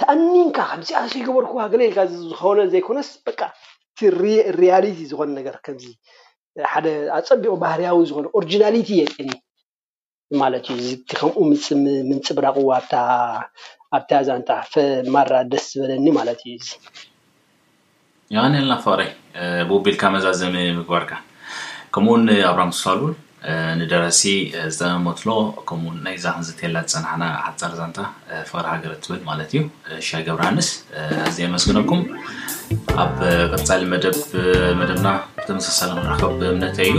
ተኣኒንካ ከምዚ ኣነ ዘይገበርክዋ ገለ ኢልካ ዝኾነ ዘይኮነስ በቃ እቲ ሪያሊቲ ዝኾነ ነገር ከምዚ ሓደ ኣፀቢቑ ባህርያዊ ዝኾነ ኦርጂናሊቲ የጥኒ። ማለት እዩ ዝቲ ከምኡ ምንፅብራቁ ኣብታ ዛንታ ማራ ደስ ዝበለኒ ማለት እዩ እዚ። የቀንየልና ፍቅረይ ቡብ ኢልካ መዛዘሚ ምግባርካ ከምኡ ውን ኣብራም ሳሉል ንደራሲ ዝጠመመትሎ ከምኡ ውን ናይዛ ክንዝትየላ ዝጸናሕና ሓጻር ዛንታ ፍቅሪ ሃገር እትብል ማለት እዩ ሻይ ገብረሃንስ ኣዝየ የመስግነኩም ኣብ ቀጻሊ መደብ መደብና ብተመሳሳሊ ክንራኸብ እምነተይ እዩ